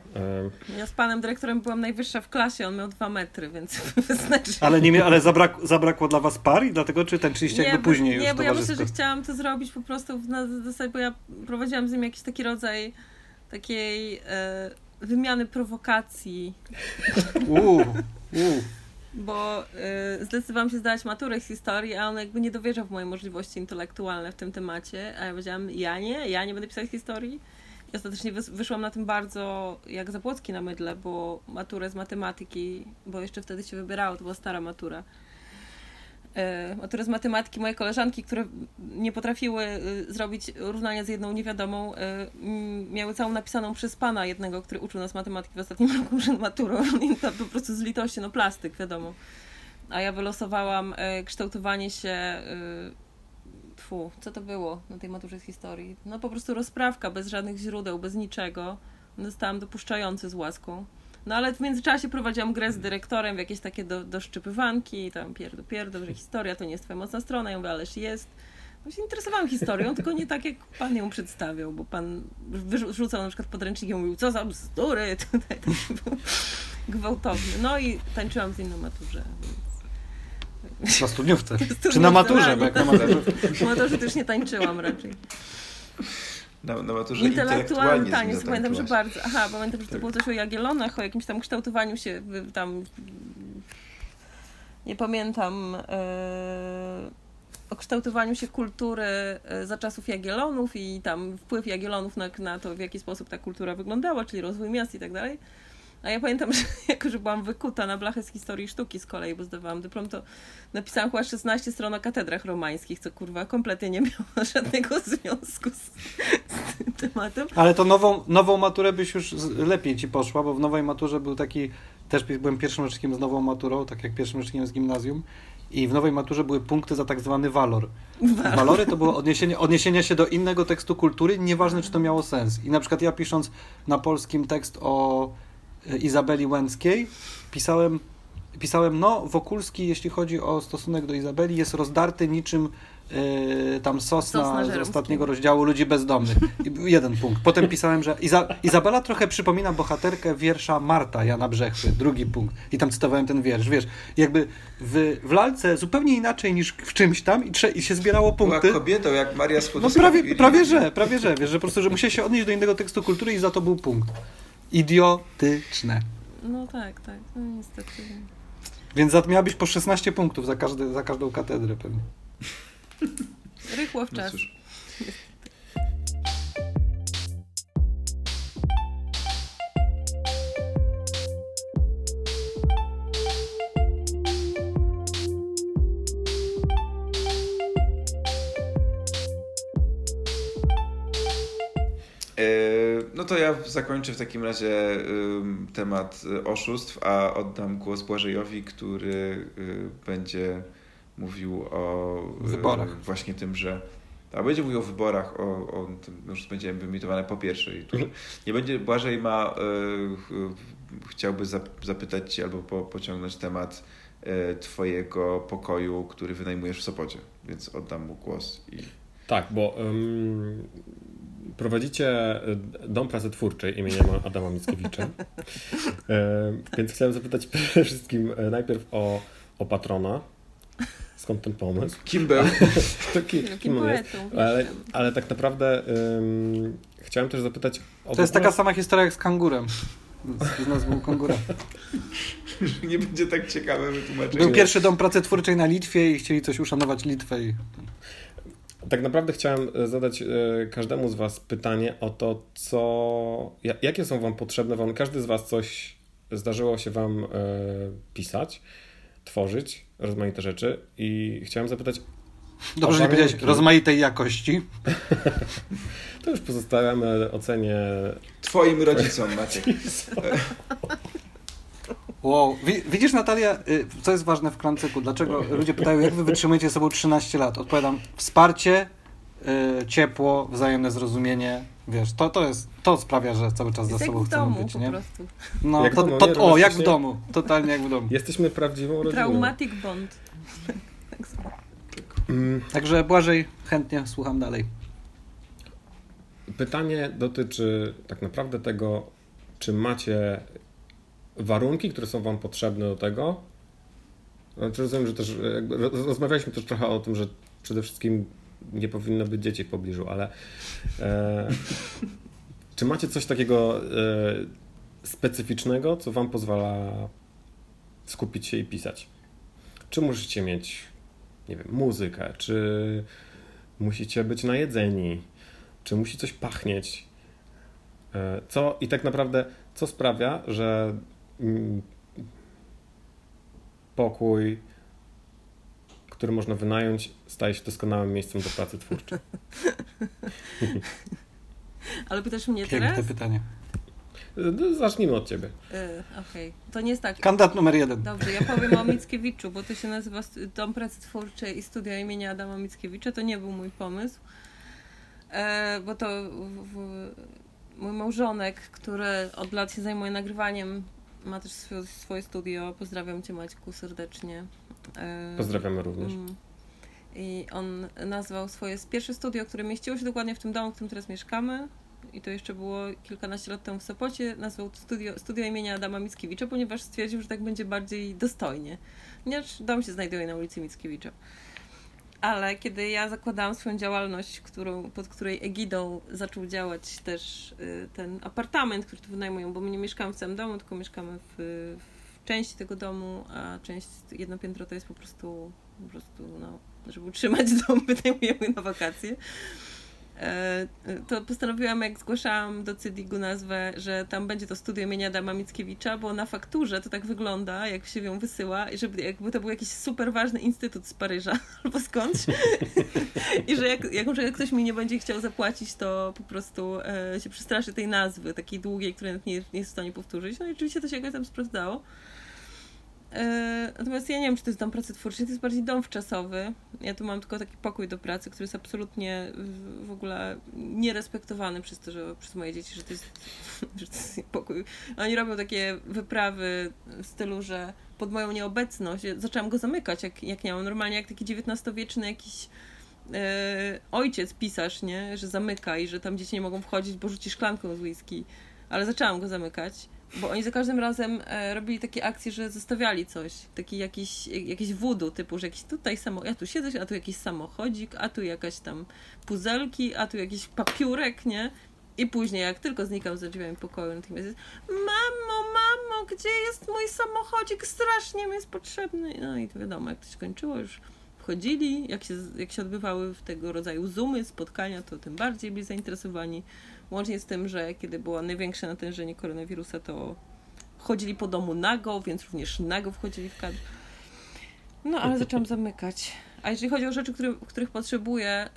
Ja z panem dyrektorem byłam najwyższa w klasie, on miał dwa metry, więc [laughs] znaczy... Ale, nie, ale zabrak, zabrakło dla was par i dlatego czy tańczyliście jakby później już Nie, bo ja myślę, że chciałam to zrobić po prostu na zasadzie, bo ja prowadziłam z nim jakiś taki rodzaj takiej... E, wymiany prowokacji. Uuu, Bo y, zdecydowałam się zdać maturę z historii, a on jakby nie dowierzał w moje możliwości intelektualne w tym temacie. A ja powiedziałam, ja nie, ja nie będę pisać historii. I ostatecznie wyszłam na tym bardzo jak Zapłocki na mydle, bo maturę z matematyki, bo jeszcze wtedy się wybierało, to była stara matura E, maturę z matematyki moje koleżanki, które nie potrafiły y, zrobić równania z jedną niewiadomą, e, miały całą napisaną przez pana jednego, który uczył nas matematyki w ostatnim [laughs] roku przed maturą. I to po prostu z litości, no plastyk, wiadomo. A ja wylosowałam e, kształtowanie się Fu, co to było na tej maturze z historii? No po prostu rozprawka, bez żadnych źródeł, bez niczego. Zostałam dopuszczający z łaską. No ale w międzyczasie prowadziłam grę z dyrektorem w jakieś takie do, doszczypywanki, tam pierdo, pierdo, że historia to nie jest twoja mocna strona. Ja mówię, ależ jest. No się interesowałam historią, tylko nie tak, jak pan ją przedstawiał, bo pan wyrzucał na przykład podręcznik i mówił, co za bzdury, [laughs] tutaj taki był gwałtowny. No i tańczyłam z nim na maturze. Więc... Na studniówce? [laughs] Czy na maturze? Bo jak na maturze. Na maturze też nie tańczyłam raczej na, na maturze intelektualny taniec. Pamiętam, że bardzo. Aha, pamiętam, że to było coś o Jagiellonach, o jakimś tam kształtowaniu się tam. Nie pamiętam. Yy, o kształtowaniu się kultury e, za czasów Jagiellonów i tam wpływ Jagiellonów na, na to, w jaki sposób ta kultura wyglądała, czyli rozwój miast i tak dalej. A ja pamiętam, [laughs] że jako, że byłam wykuta na blachę z historii sztuki z kolei, bo zdawałam dyplom, to napisałam chyba 16 stron o katedrach romańskich, co kurwa kompletnie nie miało [laughs] żadnego związku z, z tym tematem. Ale to nową, nową maturę byś już lepiej ci poszła, bo w nowej maturze był taki, też byłem pierwszym rocznikiem z nową maturą, tak jak pierwszym rocznikiem z gimnazjum i w nowej maturze były punkty za tak zwany walor. Walory to było odniesienie, odniesienie się do innego tekstu kultury, nieważne czy to miało sens. I na przykład ja pisząc na polskim tekst o Izabeli Łęckiej pisałem, pisałem, no Wokulski, jeśli chodzi o stosunek do Izabeli, jest rozdarty niczym Yy, tam sosna, sosna z ostatniego rozdziału Ludzi Bezdomnych. Jeden punkt. Potem pisałem, że Iza Izabela trochę przypomina bohaterkę wiersza Marta Jana Brzechwy. Drugi punkt. I tam cytowałem ten wiersz. Wiesz, jakby w, w lalce zupełnie inaczej niż w czymś tam i, i się zbierało punkty. Była kobietą jak Maria Skłodowska. No prawie, prawie że, prawie że. Wiesz, że po prostu, że musiał się odnieść do innego tekstu kultury i za to był punkt idiotyczne. No tak, tak, no niestety. Więc miałabyś po 16 punktów za, każdy, za każdą katedrę pewnie. Rychło w no czas. No No to ja zakończę w takim razie temat oszustw, a oddam głos Błażejowi, który y, będzie mówił o y, wyborach. właśnie tym, że a będzie mówił o wyborach, o, o tym już będzie wymitowane po pierwsze. I tu mhm. nie będzie, Błażej ma, y, chciałby zapytać Cię albo po, pociągnąć temat Twojego pokoju, który wynajmujesz w Sopocie, więc oddam mu głos. I... Tak, bo um, prowadzicie e, Dom Pracy Twórczej imieniem Adama Mickiewicza. [laughs] E, więc chciałem zapytać przede wszystkim e, najpierw o, o patrona. Skąd ten pomysł? Kim był? [laughs] to kim, kim on jest? Ale, ale tak naprawdę um, chciałem też zapytać o... To jest taka sama historia jak z kangurem. Z, z nazwą kangura. [laughs] Nie będzie tak ciekawe wytłumaczenie. Był pierwszy dom pracy twórczej na Litwie i chcieli coś uszanować Litwę i... Tak naprawdę chciałem e, zadać e, każdemu z Was pytanie o to, co, jakie są Wam potrzebne, wam, każdy z Was coś zdarzyło się Wam e, pisać, tworzyć rozmaite rzeczy i chciałem zapytać. Dobrze, że powiedziałeś rozmaitej jakości. [laughs] to już pozostawiamy ocenie. Twoim rodzicom, Maciek. [laughs] Wow. Widzisz, Natalia, y, co jest ważne w klancyku? Dlaczego ludzie pytają, jak wy wytrzymujecie sobą 13 lat? Odpowiadam, wsparcie, y, ciepło, wzajemne zrozumienie. Wiesz, to, to jest, to sprawia, że cały czas jest za sobą chcemy domu, być, nie? No, jak to, domu, to, o, jak w domu. Totalnie jak w domu. Jesteśmy prawdziwą rodziną. Traumatic bond. Mm. Także Błażej, chętnie słucham dalej. Pytanie dotyczy tak naprawdę tego, czy macie warunki, które są Wam potrzebne do tego. Znaczy rozumiem, że też rozmawialiśmy też trochę o tym, że przede wszystkim nie powinno być dzieci w pobliżu, ale e, [laughs] czy macie coś takiego e, specyficznego, co Wam pozwala skupić się i pisać? Czy musicie mieć, nie wiem, muzykę, czy musicie być najedzeni, czy musi coś pachnieć? E, co i tak naprawdę, co sprawia, że pokój, który można wynająć, staje się doskonałym miejscem do pracy twórczej. [laughs] Ale pytasz mnie Piękne teraz? pytanie. No, zacznijmy od ciebie. Yy, Okej, okay. to nie jest tak. Kandydat numer jeden. Dobrze, ja powiem o Mickiewiczu, bo to się nazywa Dom Pracy Twórczej i Studia imienia Adama Mickiewicza. To nie był mój pomysł, e, bo to w, w, mój małżonek, który od lat się zajmuje nagrywaniem, ma też swoje, swoje studio. Pozdrawiam cię Maćku serdecznie. E, Pozdrawiamy również. Mm. I on nazwał swoje pierwsze studio, które mieściło się dokładnie w tym domu, w którym teraz mieszkamy. I to jeszcze było kilkanaście lat temu w Sopocie. Nazwał studio, studio imienia Adama Mickiewicza, ponieważ stwierdził, że tak będzie bardziej dostojnie. Ponieważ dom się znajduje na ulicy Mickiewicza. Ale kiedy ja zakładałam swoją działalność, którą, pod której egidą zaczął działać też y, ten apartament, który tu wynajmują, bo my nie mieszkamy w całym domu, tylko mieszkamy w, w części tego domu, a część, jedno piętro to jest po prostu, po prostu no, żeby utrzymać [laughs] dom, wynajmujemy na wakacje. E, to postanowiłam, jak zgłaszałam do Cydigu nazwę, że tam będzie to studio imienia Adama Mickiewicza, bo na fakturze to tak wygląda, jak się ją wysyła, i żeby jakby to był jakiś super ważny instytut z Paryża [laughs] albo skądś. I że jak, jak, jak ktoś mi nie będzie chciał zapłacić, to po prostu e, się przestraszy tej nazwy, takiej długiej, której nie, nie jest w stanie powtórzyć. No i oczywiście to się jakoś tam sprawdzało. E, natomiast ja nie wiem, czy to jest dom pracy twórczej, to jest bardziej dom wczasowy. Ja tu mam tylko taki pokój do pracy, który jest absolutnie w ogóle nierespektowany przez to, że przez moje dzieci, że to jest, [laughs] że to jest pokój. Oni robią takie wyprawy w stylu, że pod moją nieobecność zaczęłam go zamykać, jak, jak nie mam normalnie, jak taki XIX-wieczny jakiś e, ojciec, pisarz, nie? Że zamyka i że tam dzieci nie mogą wchodzić, bo rzuci szklanką z whisky. Ale zaczęłam go zamykać bo oni za każdym razem e, robili takie akcje, że zostawiali coś, taki jakiś, jakiś wudu, typu, że jakiś tutaj samo, ja tu siedzę, a tu jakiś samochodzik, a tu jakaś tam puzelki, a tu jakiś papiurek, nie? I później, jak tylko znikam za drzwiami pokoju, natychmiast jest Mamo, mamo, gdzie jest mój samochodzik? Strasznie mi jest potrzebny. No i to wiadomo, jak to się kończyło, już wchodzili, jak się, jak się odbywały w tego rodzaju zoomy, spotkania, to tym bardziej byli zainteresowani. Łącznie z tym, że kiedy było największe natężenie koronawirusa, to chodzili po domu nago, więc również nago wchodzili w kadr. No, ale zaczęłam zamykać. A jeżeli chodzi o rzeczy, które, których potrzebuję,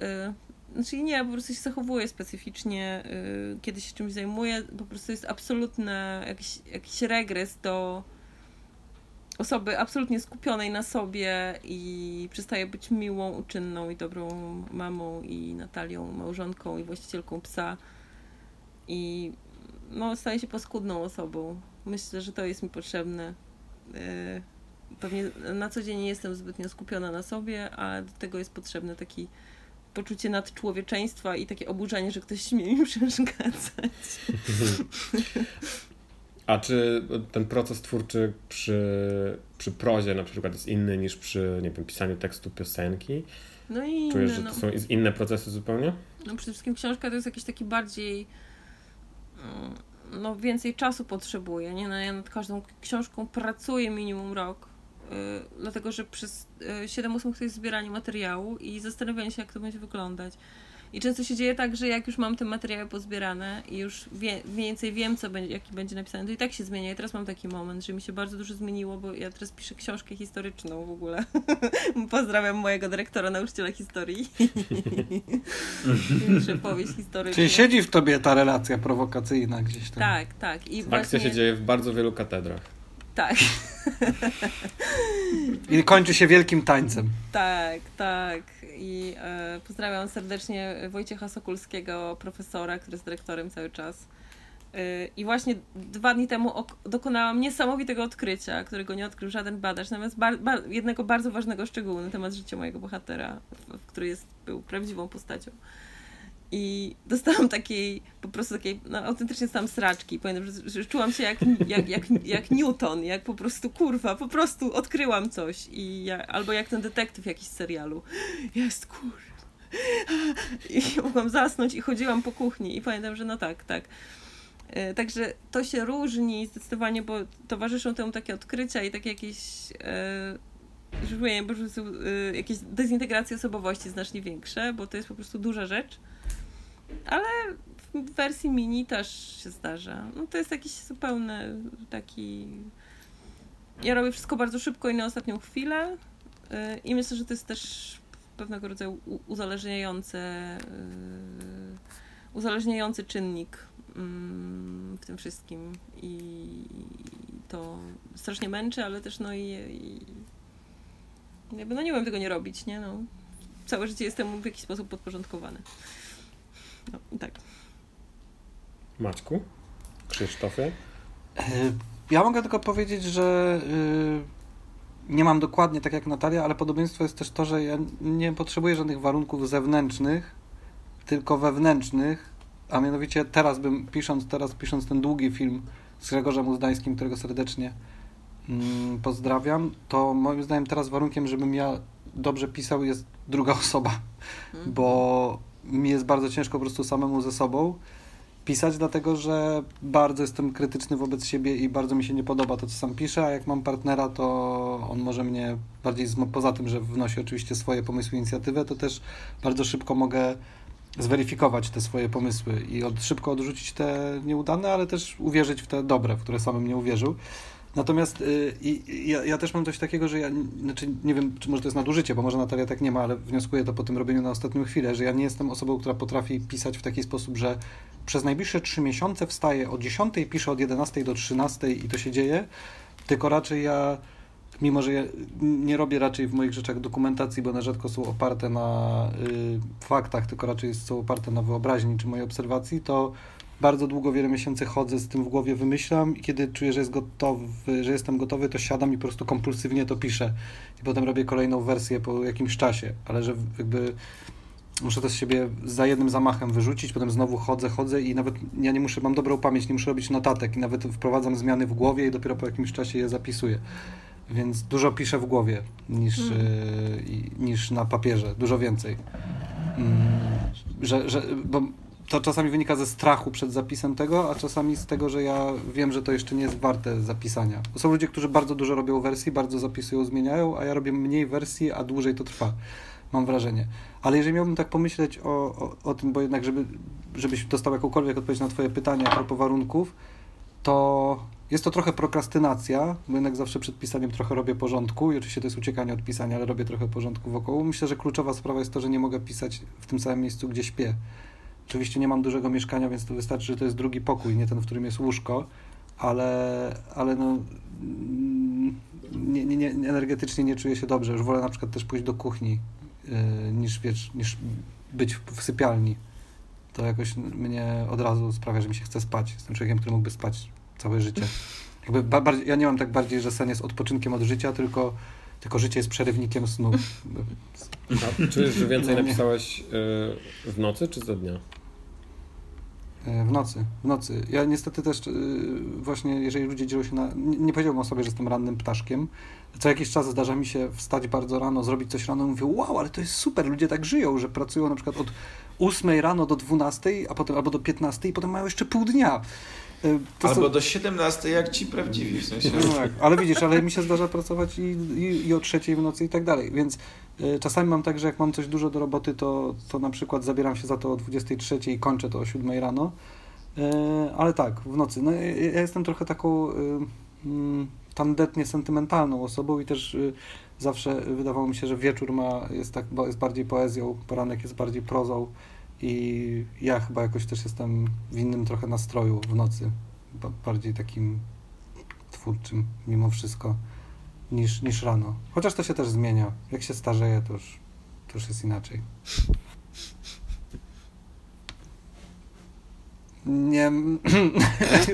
yy, znaczy nie, po prostu się zachowuję specyficznie, yy, kiedy się czymś zajmuję, po prostu jest absolutny jakiś, jakiś regres do osoby absolutnie skupionej na sobie i przestaje być miłą, uczynną i dobrą mamą i Natalią, małżonką i właścicielką psa i no, staje się paskudną osobą. Myślę, że to jest mi potrzebne. E, pewnie na co dzień nie jestem zbytnio skupiona na sobie, a do tego jest potrzebne taki poczucie nadczłowieczeństwa i takie oburzenie, że ktoś śmie mi [laughs] przeszkadzać. A czy ten proces twórczy przy, przy prozie na przykład jest inny niż przy, nie wiem, pisaniu tekstu piosenki? No i Czujesz, że no. to są inne procesy zupełnie? No przede wszystkim książka to jest jakiś taki bardziej no, więcej czasu potrzebuję, nie? No, ja nad każdą książką pracuję minimum rok, yy, dlatego że przez yy, 7-8 to jest zbieranie materiału i zastanawianie się, jak to będzie wyglądać. I często się dzieje tak, że jak już mam te materiały pozbierane i już wie, więcej wiem, co będzie, jaki będzie napisany, to i tak się zmienia. I teraz mam taki moment, że mi się bardzo dużo zmieniło, bo ja teraz piszę książkę historyczną w ogóle. [laughs] Pozdrawiam mojego dyrektora, nauczyciela historii. [laughs] piszę powieść historyczną. Czyli siedzi w tobie ta relacja prowokacyjna gdzieś tam. Tak, tak. I Akcja właśnie... się dzieje w bardzo wielu katedrach. Tak. I kończy się wielkim tańcem. Tak, tak. I e, pozdrawiam serdecznie Wojciecha Sokulskiego, profesora, który jest dyrektorem cały czas. E, I właśnie dwa dni temu dokonałam niesamowitego odkrycia, którego nie odkrył żaden badacz, natomiast jednego bardzo ważnego szczegółu na temat życia mojego bohatera, który jest, był prawdziwą postacią. I dostałam takiej, po prostu takiej, no autentycznie dostałam sraczki. Pamiętam, że, że czułam się jak, jak, jak, jak Newton, jak po prostu kurwa, po prostu odkryłam coś. I ja, albo jak ten detektyw jakiś serialu. Jest kurwa. I mogłam zasnąć i chodziłam po kuchni i pamiętam, że no tak, tak. E, także to się różni zdecydowanie, bo towarzyszą temu takie odkrycia i takie jakieś e, że po prostu e, jakieś dezintegracje osobowości znacznie większe, bo to jest po prostu duża rzecz. Ale w wersji mini też się zdarza. No to jest jakiś zupełny taki... Ja robię wszystko bardzo szybko i na ostatnią chwilę y, i myślę, że to jest też pewnego rodzaju uzależniający, uzależniający czynnik mm, w tym wszystkim i to strasznie męczy, ale też no i, i jakby no nie tego nie robić, nie? No, całe życie jestem w jakiś sposób podporządkowany. No i tak. Maćku? Krzysztofie? E, ja mogę tylko powiedzieć, że y, nie mam dokładnie tak jak Natalia, ale podobieństwo jest też to, że ja nie potrzebuję żadnych warunków zewnętrznych, tylko wewnętrznych, a mianowicie teraz bym, pisząc teraz, pisząc ten długi film z Grzegorzem Uzdańskim, którego serdecznie mm, pozdrawiam, to moim zdaniem teraz warunkiem, żebym ja dobrze pisał jest druga osoba, mhm. bo mi jest bardzo ciężko po prostu samemu ze sobą pisać, dlatego że bardzo jestem krytyczny wobec siebie i bardzo mi się nie podoba to, co sam piszę, a jak mam partnera, to on może mnie bardziej, poza tym, że wnosi oczywiście swoje pomysły, inicjatywę, to też bardzo szybko mogę zweryfikować te swoje pomysły i od, szybko odrzucić te nieudane, ale też uwierzyć w te dobre, w które samym nie uwierzył. Natomiast y, ja, ja, też mam coś takiego, że ja, znaczy nie wiem, czy może to jest nadużycie, bo może Natalia tak nie ma, ale wnioskuję to po tym robieniu na ostatnią chwilę, że ja nie jestem osobą, która potrafi pisać w taki sposób, że przez najbliższe trzy miesiące wstaję o 10, piszę od 11 do 13 i to się dzieje, tylko raczej ja, mimo że ja nie robię raczej w moich rzeczach dokumentacji, bo one rzadko są oparte na y, faktach, tylko raczej są oparte na wyobraźni czy mojej obserwacji, to bardzo długo, wiele miesięcy chodzę z tym w głowie, wymyślam i kiedy czuję, że, jest gotowy, że jestem gotowy, to siadam i po prostu kompulsywnie to piszę. I potem robię kolejną wersję po jakimś czasie, ale że jakby muszę to z siebie za jednym zamachem wyrzucić, potem znowu chodzę, chodzę i nawet ja nie muszę, mam dobrą pamięć, nie muszę robić notatek i nawet wprowadzam zmiany w głowie i dopiero po jakimś czasie je zapisuję. Więc dużo piszę w głowie niż, mm. y, niż na papierze, dużo więcej. Mm, że, że, bo to czasami wynika ze strachu przed zapisem tego, a czasami z tego, że ja wiem, że to jeszcze nie jest warte zapisania. Są ludzie, którzy bardzo dużo robią wersji, bardzo zapisują, zmieniają, a ja robię mniej wersji, a dłużej to trwa. Mam wrażenie. Ale jeżeli miałbym tak pomyśleć o, o, o tym, bo jednak, żeby, żebyś dostał jakąkolwiek odpowiedź na Twoje pytanie a propos warunków, to jest to trochę prokrastynacja, bo jednak zawsze przed pisaniem trochę robię porządku i oczywiście to jest uciekanie od pisania, ale robię trochę porządku wokół. Myślę, że kluczowa sprawa jest to, że nie mogę pisać w tym samym miejscu, gdzie śpię. Oczywiście nie mam dużego mieszkania, więc to wystarczy, że to jest drugi pokój, nie ten, w którym jest łóżko, ale, ale no, nie, nie, nie, energetycznie nie czuję się dobrze. Już wolę na przykład też pójść do kuchni yy, niż, wiesz, niż być w, w sypialni. To jakoś mnie od razu sprawia, że mi się chce spać. Jestem człowiekiem, który mógłby spać całe życie. Jakby bardziej, ja nie mam tak bardziej, że sen jest odpoczynkiem od życia, tylko, tylko życie jest przerywnikiem snu. A czujesz, że więcej no napisałeś yy, w nocy czy za dnia? E, w nocy, w nocy. Ja niestety też e, właśnie, jeżeli ludzie dzielą się na... Nie, powiedziałbym o sobie, że jestem rannym ptaszkiem. Co jakiś czas zdarza mi się wstać bardzo rano, zrobić coś rano i mówię, wow, ale to jest super, ludzie tak żyją, że pracują na przykład od 8 rano do 12, a potem albo do 15 i potem mają jeszcze pół dnia. Y, to Albo są... do 17 jak ci prawdziwi w sensie. No tak, ale widzisz, ale mi się zdarza pracować i, i, i o trzeciej w nocy i tak dalej, więc czasami mam tak, że jak mam coś dużo do roboty, to, to na przykład zabieram się za to o 23 i kończę to o 7 rano, y, ale tak, w nocy. No, ja jestem trochę taką y, mm, tandetnie sentymentalną osobą i też y, zawsze wydawało mi się, że wieczór ma, jest, tak, jest bardziej poezją, poranek jest bardziej prozą, i ja chyba jakoś też jestem w innym trochę nastroju w nocy, bardziej takim twórczym mimo wszystko niż, niż rano. Chociaż to się też zmienia. Jak się starzeje, to już, to już jest inaczej. Nie.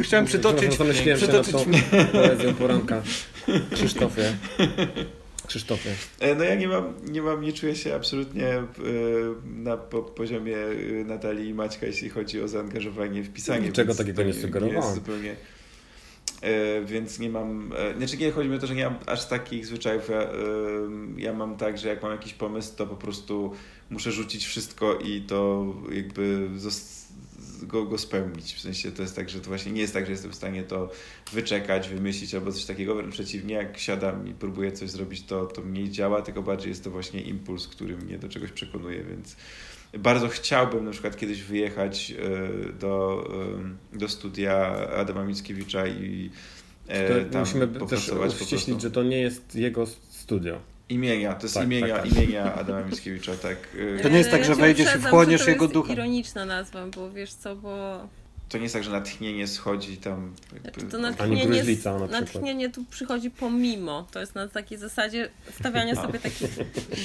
Chciałem przytoczyć. Przytoczyć poezję poranka. Krzysztofie. Krzysztofie? E, no ja nie mam, nie mam, nie czuję się absolutnie e, na poziomie e, Natalii i Maćka, jeśli chodzi o zaangażowanie w pisanie. Niczego takiego nie sugerowałem. zupełnie więc nie mam, znaczy nie chodzi mi o to, że nie mam aż takich zwyczajów, ja, ja mam tak, że jak mam jakiś pomysł, to po prostu muszę rzucić wszystko i to jakby go, go spełnić. W sensie to jest tak, że to właśnie nie jest tak, że jestem w stanie to wyczekać, wymyślić albo coś takiego. Wręcz przeciwnie, jak siadam i próbuję coś zrobić, to, to mniej działa, tylko bardziej jest to właśnie impuls, który mnie do czegoś przekonuje, więc bardzo chciałbym na przykład kiedyś wyjechać e, do, e, do studia Adama Mickiewicza i e, tam Musimy też uściślić, że to nie jest jego studio. Imienia, to jest tak, imienia, tak, tak. imienia Adama Mickiewicza, tak. To nie jest tak, że wejdziesz i wchłoniesz jego ducha. To jest ironiczna nazwa, bo wiesz co, bo... To nie jest tak, że natchnienie schodzi tam... Jakby... To natchnienie, na natchnienie tu przychodzi pomimo. To jest na takiej zasadzie stawiania [laughs] no. sobie takich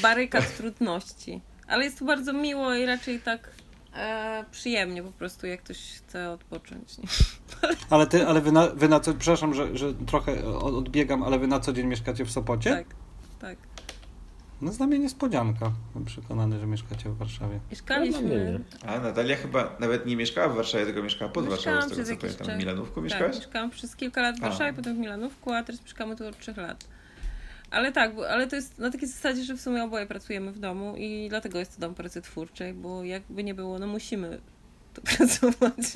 barykad trudności. Ale jest tu bardzo miło i raczej tak e, przyjemnie po prostu, jak ktoś chce odpocząć. Nie? [laughs] Ale ty, ale wy na, wy na co, przepraszam, że, że trochę odbiegam, ale wy na co dzień mieszkacie w Sopocie? Tak tak. No dla mnie niespodzianka. Byłem przekonany, że mieszkacie w Warszawie. Mieszkaliśmy. A Natalia chyba nawet nie mieszkała w Warszawie, tylko mieszkała pod Warszawą, z tego co pamiętam. W Milanówku tak, mieszkałaś? Tak, mieszkałam przez kilka lat w Warszawie, a. potem w Milanówku, a teraz mieszkamy tu od trzech lat. Ale tak, bo, ale to jest na takiej zasadzie, że w sumie oboje pracujemy w domu i dlatego jest to dom pracy twórczej, bo jakby nie było, no musimy tu [laughs] pracować.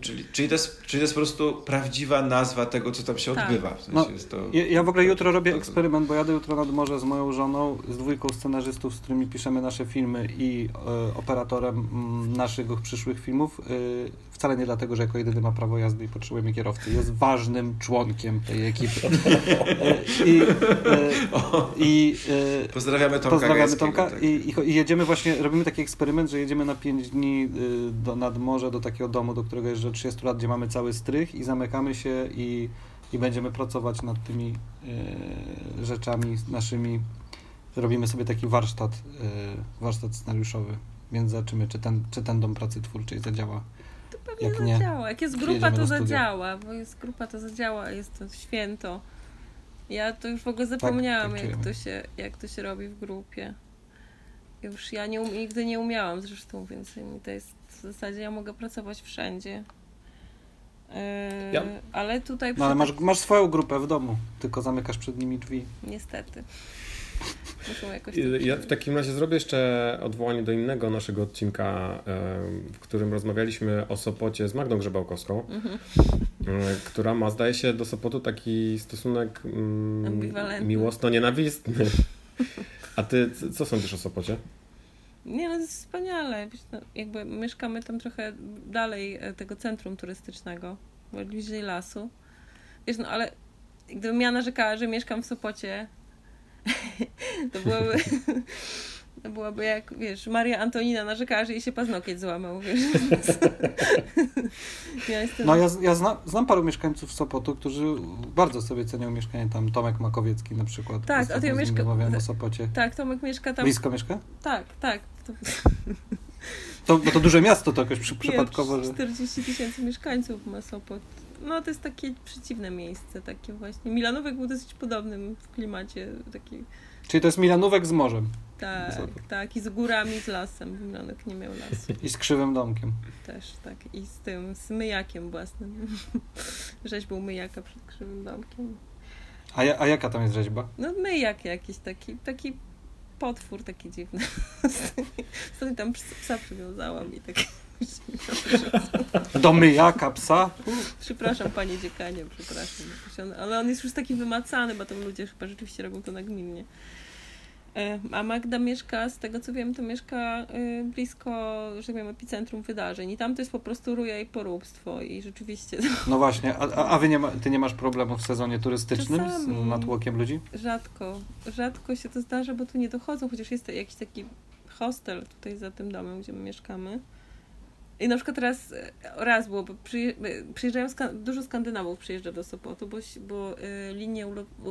czyli, czyli, to jest, czyli to jest po prostu prawdziwa nazwa tego, co tam się tak. odbywa. W sensie no, to, ja, ja, w ogóle jutro robię to, eksperyment, bo jadę jutro nad morze z moją żoną, z dwójką scenarzystów, z którymi piszemy nasze filmy i e, operatorem m, mm, naszych przyszłych filmów. E, wcale nie dlatego, że jako jedyny ma prawo jazdy i potrzebujemy kierowcy. Jest ważnym członkiem tej ekipy. E, I, i pozdrawiamy Tomka. Pozdrawiamy Tomka. Tak. I, I, jedziemy właśnie, robimy taki eksperyment, że jedziemy na 5 dni do, nad morze do takiego domu, do którego jeżdżę 30 lat, gdzie mamy cały strych i zamykamy się i, i będziemy pracować nad tymi rzeczami naszymi. Robimy sobie taki warsztat, warsztat scenariuszowy więc zobaczymy, czy ten, czy ten dom pracy twórczej zadziała pewnie jak zadziała. Nie, jak jest grupa, to zadziała, bo jest grupa, to zadziała, jest to święto. Ja to już w ogóle tak, zapomniałam, tak, tak jak, to się, jak to się robi w grupie. Już ja nie, um, nigdy nie umiałam zresztą, więc mi to jest w zasadzie ja mogę pracować wszędzie. Yy, ja. Ale tutaj. No, ale masz, masz swoją grupę w domu, tylko zamykasz przed nimi drzwi. Niestety. [laughs] Ja w takim razie zrobię jeszcze odwołanie do innego naszego odcinka, w którym rozmawialiśmy o Sopocie z Magdą Grzebałkowską, mhm. która ma, zdaje się, do Sopotu taki stosunek mm, miłosno-nienawistny. A ty co sądzisz o Sopocie? Nie, no jest wspaniale. No, jakby mieszkamy tam trochę dalej e, tego centrum turystycznego, bliżej lasu. Wiesz, no ale gdybym ja narzekała, że mieszkam w Sopocie, [laughs] to byłoby... [laughs] To byłoby jak, wiesz, Maria Antonina narzekała, że jej się paznokieć złamał, wiesz. [laughs] ja jestem... No ja, ja zna, znam paru mieszkańców Sopotu, którzy bardzo sobie cenią mieszkanie tam. Tomek Makowiecki na przykład. Tak, a ty mieszka... o Sopocie. Tak, Tomek mieszka tam. Blisko mieszka? Tak, tak. To... To, bo to duże miasto to jakoś przy, [laughs] przypadkowo. Że... 40 tysięcy mieszkańców ma Sopot. No to jest takie przeciwne miejsce, takie właśnie. Milanówek był dosyć podobnym w klimacie. Taki... Czyli to jest Milanówek z morzem. Tak, tak. I z górami, z lasem. Milanek nie miał lasu. I z krzywym domkiem. Też, tak. I z tym, z myjakiem własnym. [laughs] Rzeźbą myjaka przed krzywym domkiem. A, a jaka tam jest rzeźba? No myjak jakiś taki, taki potwór taki dziwny. [laughs] Wtedy tam psa przywiązałam i tak Do myjaka psa? Przepraszam, panie dziekanie, przepraszam. Ale on jest już taki wymacany, bo to ludzie chyba rzeczywiście robią to nagminnie. E, a Magda mieszka, z tego co wiem, to mieszka e, blisko, że tak powiem, epicentrum wydarzeń. I tam to jest po prostu ruja i poróbstwo. I rzeczywiście. No właśnie, a, a wy nie ma, ty nie masz problemu w sezonie turystycznym Czasami. z natłokiem ludzi? Rzadko. Rzadko się to zdarza, bo tu nie dochodzą, chociaż jest jakiś taki hostel tutaj za tym domem, gdzie my mieszkamy. I na przykład teraz e, raz było, bo przyjeżdżają, dużo Skandynawów przyjeżdża do Sopotu, bo, bo y, linie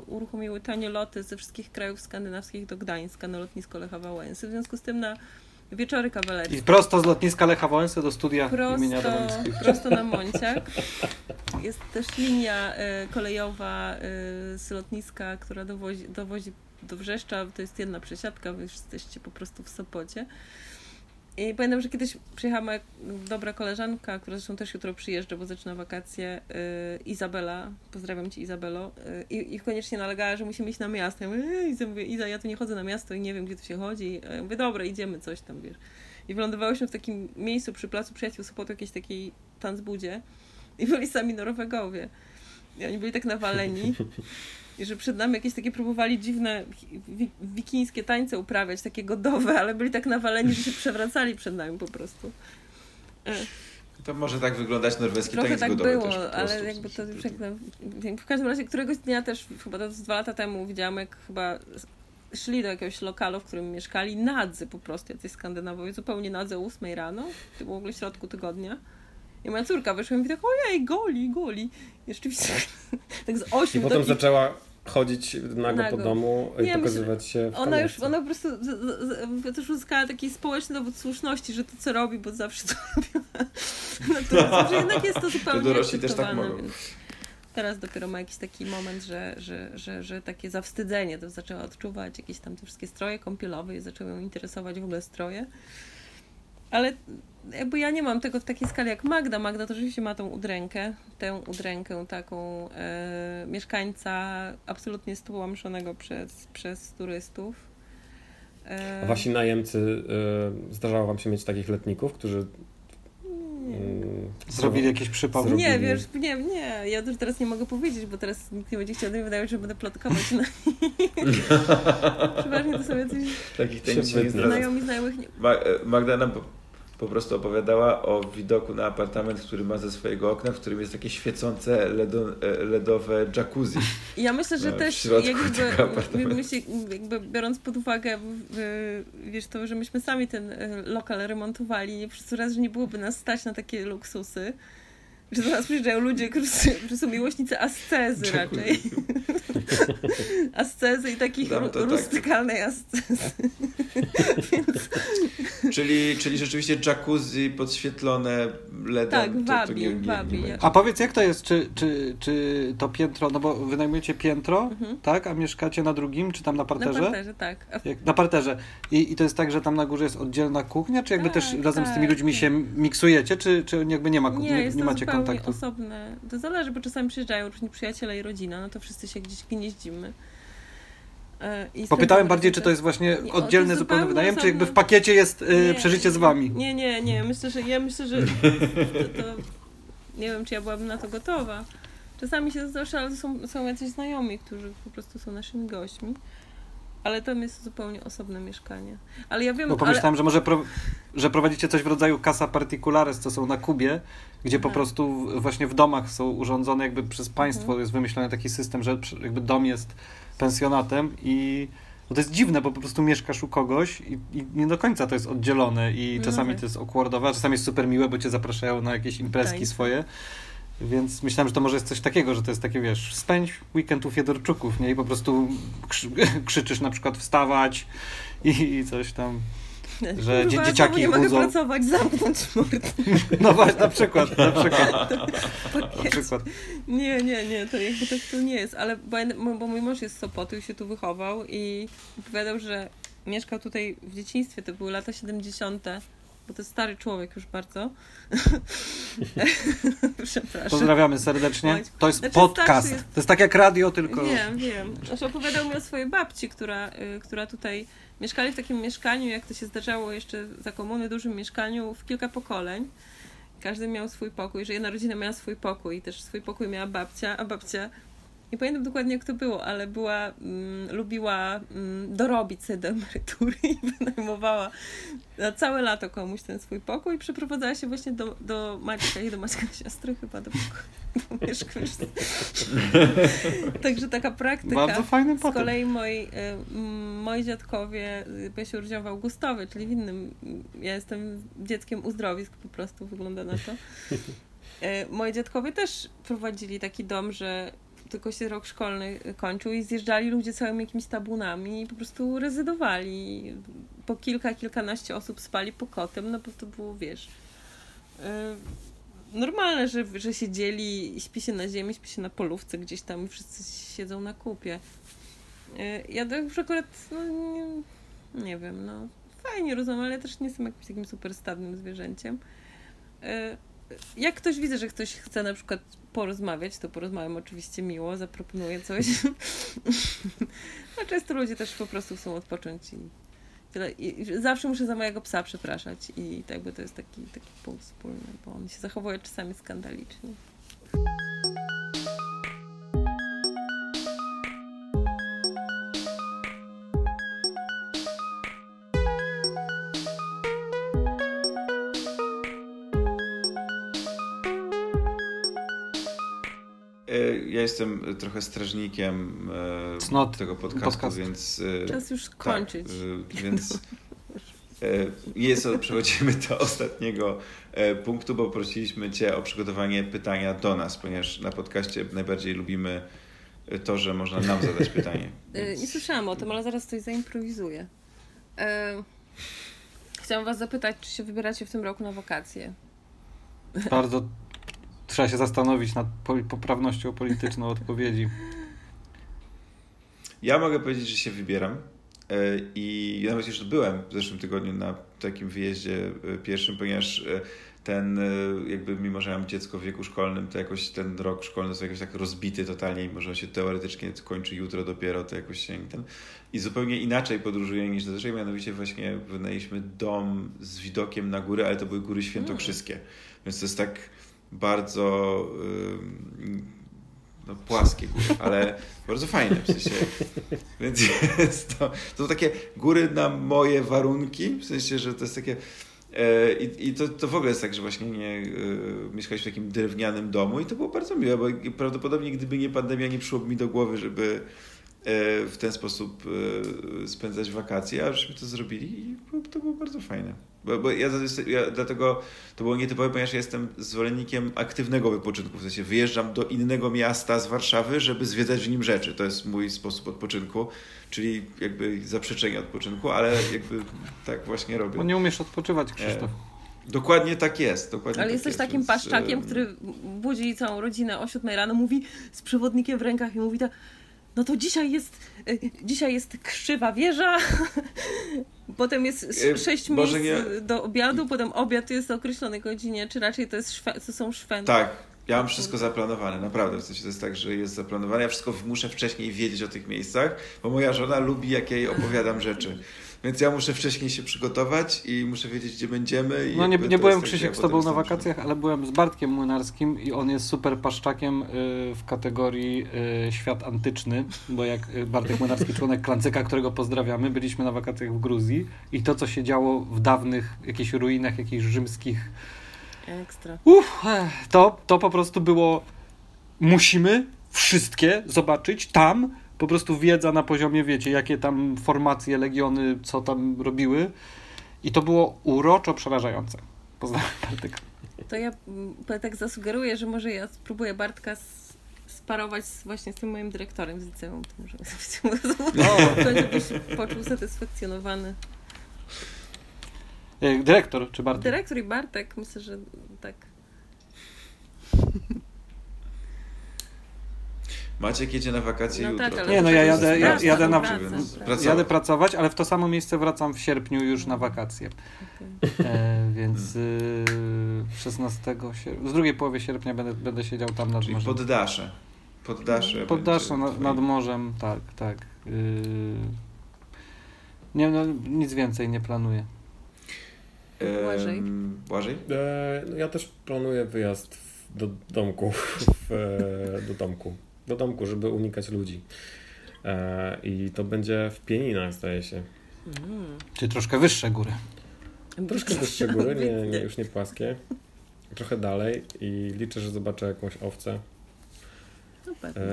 uruchomiły tanie loty ze wszystkich krajów skandynawskich do Gdańska na lotnisko Lecha Wałęsy. W związku z tym na wieczory kawalerskie. I prosto z lotniska Lecha Wałęsy do studia prosto, imienia [laughs] Prosto na Monciak. Jest też linia y, kolejowa y, z lotniska, która dowozi, dowozi do Wrzeszcza. To jest jedna przesiadka, wy jesteście po prostu w Sopocie. I pamiętam, że kiedyś przyjechała moja dobra koleżanka, która zresztą też jutro przyjeżdża, bo zaczyna wakacje, yy, Izabela, pozdrawiam Cię Izabelo, yy, i koniecznie nalegała, że musimy iść na miasto. Ja mówię, Iza, mówię, Iza, ja tu nie chodzę na miasto i nie wiem, gdzie tu się chodzi. Ja mówię, dobra, idziemy, coś tam, wiesz. I wylądowałyśmy w takim miejscu przy Placu Przyjaciół Sopotu, jakiejś takiej tanzbudzie i byli sami Norwegowie. I oni byli tak nawaleni, [laughs] i że przed nami jakieś takie próbowali dziwne wikińskie tańce uprawiać, takie godowe, ale byli tak nawaleni, że się przewracali przed nami po prostu. E. To może tak wyglądać norweski Trochę tak było, też ale jakby to już jak W każdym razie któregoś dnia też, chyba to dwa lata temu widziałam, jak chyba szli do jakiegoś lokalu, w którym mieszkali nadzy po prostu, jacyś Skandynawowie, zupełnie nadzy o 8 rano, to było w ogóle w środku tygodnia. I moja córka wyszła i mówi tak, ojej, goli, goli. I rzeczywiście [laughs] tak z 8 I potem zaczęła chodzić nago, nago. po domu i nie, pokazywać się w Ona już, ona po prostu też uzyskała taki społeczny dowód słuszności, że to co robi, bo zawsze to robiła. [laughs] Natomiast, [laughs] że jednak jest to zupełnie dorośli też tak mogą. Teraz dopiero ma jakiś taki moment, że, że, że, że takie zawstydzenie to zaczęła odczuwać, jakieś tam te wszystkie stroje kąpielowe i zaczęły ją interesować w ogóle stroje. Ale jakby ja nie mam tego w takiej skali jak Magda. Magda to rzeczywiście ma tą udrękę, tę udrękę taką e, mieszkańca absolutnie stłamszonego przez, przez turystów. E... A wasi najemcy, e, zdarzało wam się mieć takich letników, którzy mm, Zrobili jakiś przypał? Zrobili. Nie, wiesz, nie, nie. Ja już teraz nie mogę powiedzieć, bo teraz nikt nie będzie chciał, mi wydaje że będę plotkować. Na... [laughs] Przeważnie to są jacyś Takich znajomi znajomych. Nie... Magda nam po prostu opowiadała o widoku na apartament, który ma ze swojego okna, w którym jest takie świecące ledo, e, ledowe jacuzzi. Ja myślę, że no, też jakby, myślę, jakby biorąc pod uwagę wiesz to, że myśmy sami ten e, lokal remontowali, nie przez raz, że nie byłoby nas stać na takie luksusy, że do nas przyjeżdżają ludzie, którzy są miłośnicy ascezy raczej. [laughs] ascezy i takich no, tak. rustykalnej tak. ascezy. Więc... [laughs] czyli, czyli rzeczywiście jacuzzi podświetlone LEDem. Tak, wabi, to, to nie, nie, wabi. Nie A powiedz, jak to jest? Czy, czy, czy to piętro, no bo wynajmujecie piętro, mhm. tak? A mieszkacie na drugim, czy tam na parterze? Na parterze, tak. Jak, na parterze. I, I to jest tak, że tam na górze jest oddzielna kuchnia, czy jakby tak, też razem tak, z tymi tak, ludźmi się miksujecie, czy, czy jakby nie ma kuchni, nie, nie macie kontaktu? osobne. To zależy, bo czasami przyjeżdżają różni przyjaciele i rodzina, no to wszyscy się gdzieś gnieździmy. E, I Popytałem bardziej, czy to jest właśnie oddzielny zupełnie wynajem, czy jakby w pakiecie jest e, nie, przeżycie z wami? Nie, nie, nie. Myślę, że ja myślę, że to, to, nie wiem, czy ja byłabym na to gotowa. Czasami się zdarza, ale są, są jacyś znajomi, którzy po prostu są naszymi gośćmi. Ale tam jest zupełnie osobne mieszkanie. Ale ja wiem, Bo pomyślałem, ale... że może pro, że prowadzicie coś w rodzaju casa particulares, co są na Kubie, gdzie po tak. prostu właśnie w domach są urządzone jakby przez państwo, mhm. jest wymyślony taki system, że jakby dom jest pensjonatem i no to jest dziwne, bo po prostu mieszkasz u kogoś i, i nie do końca to jest oddzielone i no czasami tak. to jest awkwardowe, a czasami jest super miłe, bo cię zapraszają na jakieś imprezki swoje. Więc myślałem, że to może jest coś takiego, że to jest takie, wiesz, spędź weekend u Fiedorczuków, nie? I po prostu [laughs] krzyczysz na przykład wstawać i, i coś tam. Że Kurwa, dzieciaki nie budzą. mogę pracować, zamknąć mordę. [laughs] No właśnie, na przykład, na przykład. [laughs] na przykład. Nie, nie, nie, to jakby tak to nie jest, ale bo, bo mój mąż jest z Sopotu i się tu wychował i opowiadał, że mieszkał tutaj w dzieciństwie, to były lata 70 bo to jest stary człowiek już bardzo. [laughs] Przepraszam. Pozdrawiamy serdecznie. To jest znaczy, podcast. Jest... To jest tak jak radio, tylko... Wiem, wiem. Znaczy opowiadał mi o swojej babci, która, y, która tutaj mieszkali w takim mieszkaniu, jak to się zdarzało jeszcze za komuny, dużym mieszkaniu w kilka pokoleń. Każdy miał swój pokój, że jedna rodzina miała swój pokój i też swój pokój miała babcia, a babcia nie pamiętam dokładnie jak to było, ale była, mm, lubiła mm, dorobić sobie do emerytury i [laughs] wynajmowała na całe lato komuś ten swój pokój i przeprowadzała się właśnie do, do Maćka i do Maćka siostry chyba do pokoju, [laughs] do [laughs] Także taka praktyka. Bardzo fajny Z kolei moi, y, moi dziadkowie, ja się urodziłam w Augustowie, czyli w innym, ja jestem dzieckiem uzdrowisk po prostu, wygląda na to. Moi dziadkowie też prowadzili taki dom, że tylko się rok szkolny kończył i zjeżdżali ludzie całymi jakimiś tabunami i po prostu rezydowali. Po kilka, kilkanaście osób spali pokotem, no bo to było, wiesz, yy, normalne, że, że się dzieli, śpi się na ziemi, śpi się na polówce gdzieś tam i wszyscy siedzą na kupie. Yy, ja to już akurat, no nie, nie wiem, no fajnie rozumiem, ale też nie jestem jakimś takim super stadnym zwierzęciem. Jak ktoś widzę, że ktoś chce na przykład porozmawiać, to porozmawiam oczywiście miło, zaproponuję coś. A [laughs] często ludzie też po prostu chcą odpocząć i. I zawsze muszę za mojego psa przepraszać i tak by to jest taki, taki punkt wspólny, bo on się zachowuje czasami skandalicznie. Jestem trochę strażnikiem e, Cnot, tego podcastu, podcast. więc... E, Czas już tak, kończyć. Tak, więc jest, przechodzimy do ostatniego punktu, bo prosiliśmy Cię o przygotowanie pytania do nas, ponieważ na podcaście najbardziej lubimy to, że można nam zadać pytanie. [laughs] Więc... Nie słyszałam o tym, ale zaraz coś zaimprowizuję. Chciałam Was zapytać, czy się wybieracie w tym roku na wakacje? Bardzo trzeba się zastanowić nad poprawnością polityczną odpowiedzi. Ja mogę powiedzieć, że się wybieram. E, I nawet już byłem w zeszłym tygodniu na takim wyjeździe e, pierwszym, ponieważ e, ten, jakby mimo, że mam dziecko w wieku szkolnym, to jakoś ten rok szkolny jest jakoś tak rozbity totalnie i może się teoretycznie kończy jutro dopiero, to jakoś się ten. I zupełnie inaczej podróżuję niż zazwyczaj, mianowicie właśnie wynajęliśmy dom z widokiem na góry, ale to były góry świętokrzyskie. Mm. Więc to jest tak bardzo no, płaskie góry, ale bardzo fajne w sensie. Więc jest to, to takie góry na moje warunki, w sensie, że to jest takie e, i, I to, to w ogóle jest tak, że właśnie nie e, mieszkałeś w takim drewnianym domu i to było bardzo miłe, bo prawdopodobnie gdyby nie pandemia, nie przyszłoby mi do głowy, żeby w ten sposób spędzać wakacje, a żeśmy to zrobili i to było bardzo fajne. Bo, bo ja, ja, dlatego to było nietypowe, ponieważ ja jestem zwolennikiem aktywnego wypoczynku. W sensie wyjeżdżam do innego miasta z Warszawy, żeby zwiedzać w nim rzeczy. To jest mój sposób odpoczynku, czyli jakby zaprzeczenie odpoczynku, ale jakby tak właśnie robię. Bo nie umiesz odpoczywać, Krzysztof. E, dokładnie tak jest. Dokładnie ale tak jesteś jest, takim więc, paszczakiem, który budzi całą rodzinę o 7 rano, mówi z przewodnikiem w rękach i mówi tak no to dzisiaj jest, e, dzisiaj jest krzywa wieża, [laughs] potem jest e, sześć miejsc nie... do obiadu, potem obiad jest o określonej godzinie, czy raczej to, jest szwe, to są szwędy. Tak, ja mam wszystko zaplanowane, naprawdę. W sensie to jest tak, że jest zaplanowane. Ja wszystko muszę wcześniej wiedzieć o tych miejscach, bo moja żona lubi, jak jej opowiadam rzeczy. Więc ja muszę wcześniej się przygotować i muszę wiedzieć, gdzie będziemy. no nie, nie byłem Krzysiek z tobą na wakacjach, ale byłem z Bartkiem Młynarskim i on jest super paszczakiem y, w kategorii y, świat antyczny, bo jak y, Bartek Młynarski, członek Klancyka, którego pozdrawiamy, byliśmy na wakacjach w Gruzji i to, co się działo w dawnych jakichś ruinach, jakichś rzymskich Ekstra. Uff, to, to po prostu było musimy wszystkie zobaczyć tam, po prostu wiedza na poziomie, wiecie, jakie tam formacje, legiony, co tam robiły. I to było uroczo przerażające. Pozdrawiam Bartek. To ja tak zasugeruję, że może ja spróbuję Bartka sparować właśnie z tym moim dyrektorem z liceum. To może [laughs] żebyś poczuł satysfakcjonowany. E, dyrektor czy Bartek? Dyrektor i Bartek, myślę, że tak. Maciek jedzie na wakacje no jutro. Tak, nie, no ja jadę, ja, jadę, na, jadę pracować, ale w to samo miejsce wracam w sierpniu już na wakacje. Okay. E, więc y, 16 sierpnia, w drugiej połowie sierpnia będę, będę siedział tam nad Czyli morzem. Poddasze. Poddasze. Poddasze nad, nad morzem, tak, tak. Y, nie, no, nic więcej nie planuję. Błażej? Błażej? E, no ja też planuję wyjazd do domku, w, e, do domku, do domku, żeby unikać ludzi. E, I to będzie w Pieninach, zdaje się. Mm. Czy troszkę wyższe góry? Troszkę wyższe góry, nie, [laughs] nie, już nie płaskie. Trochę dalej i liczę, że zobaczę jakąś owcę.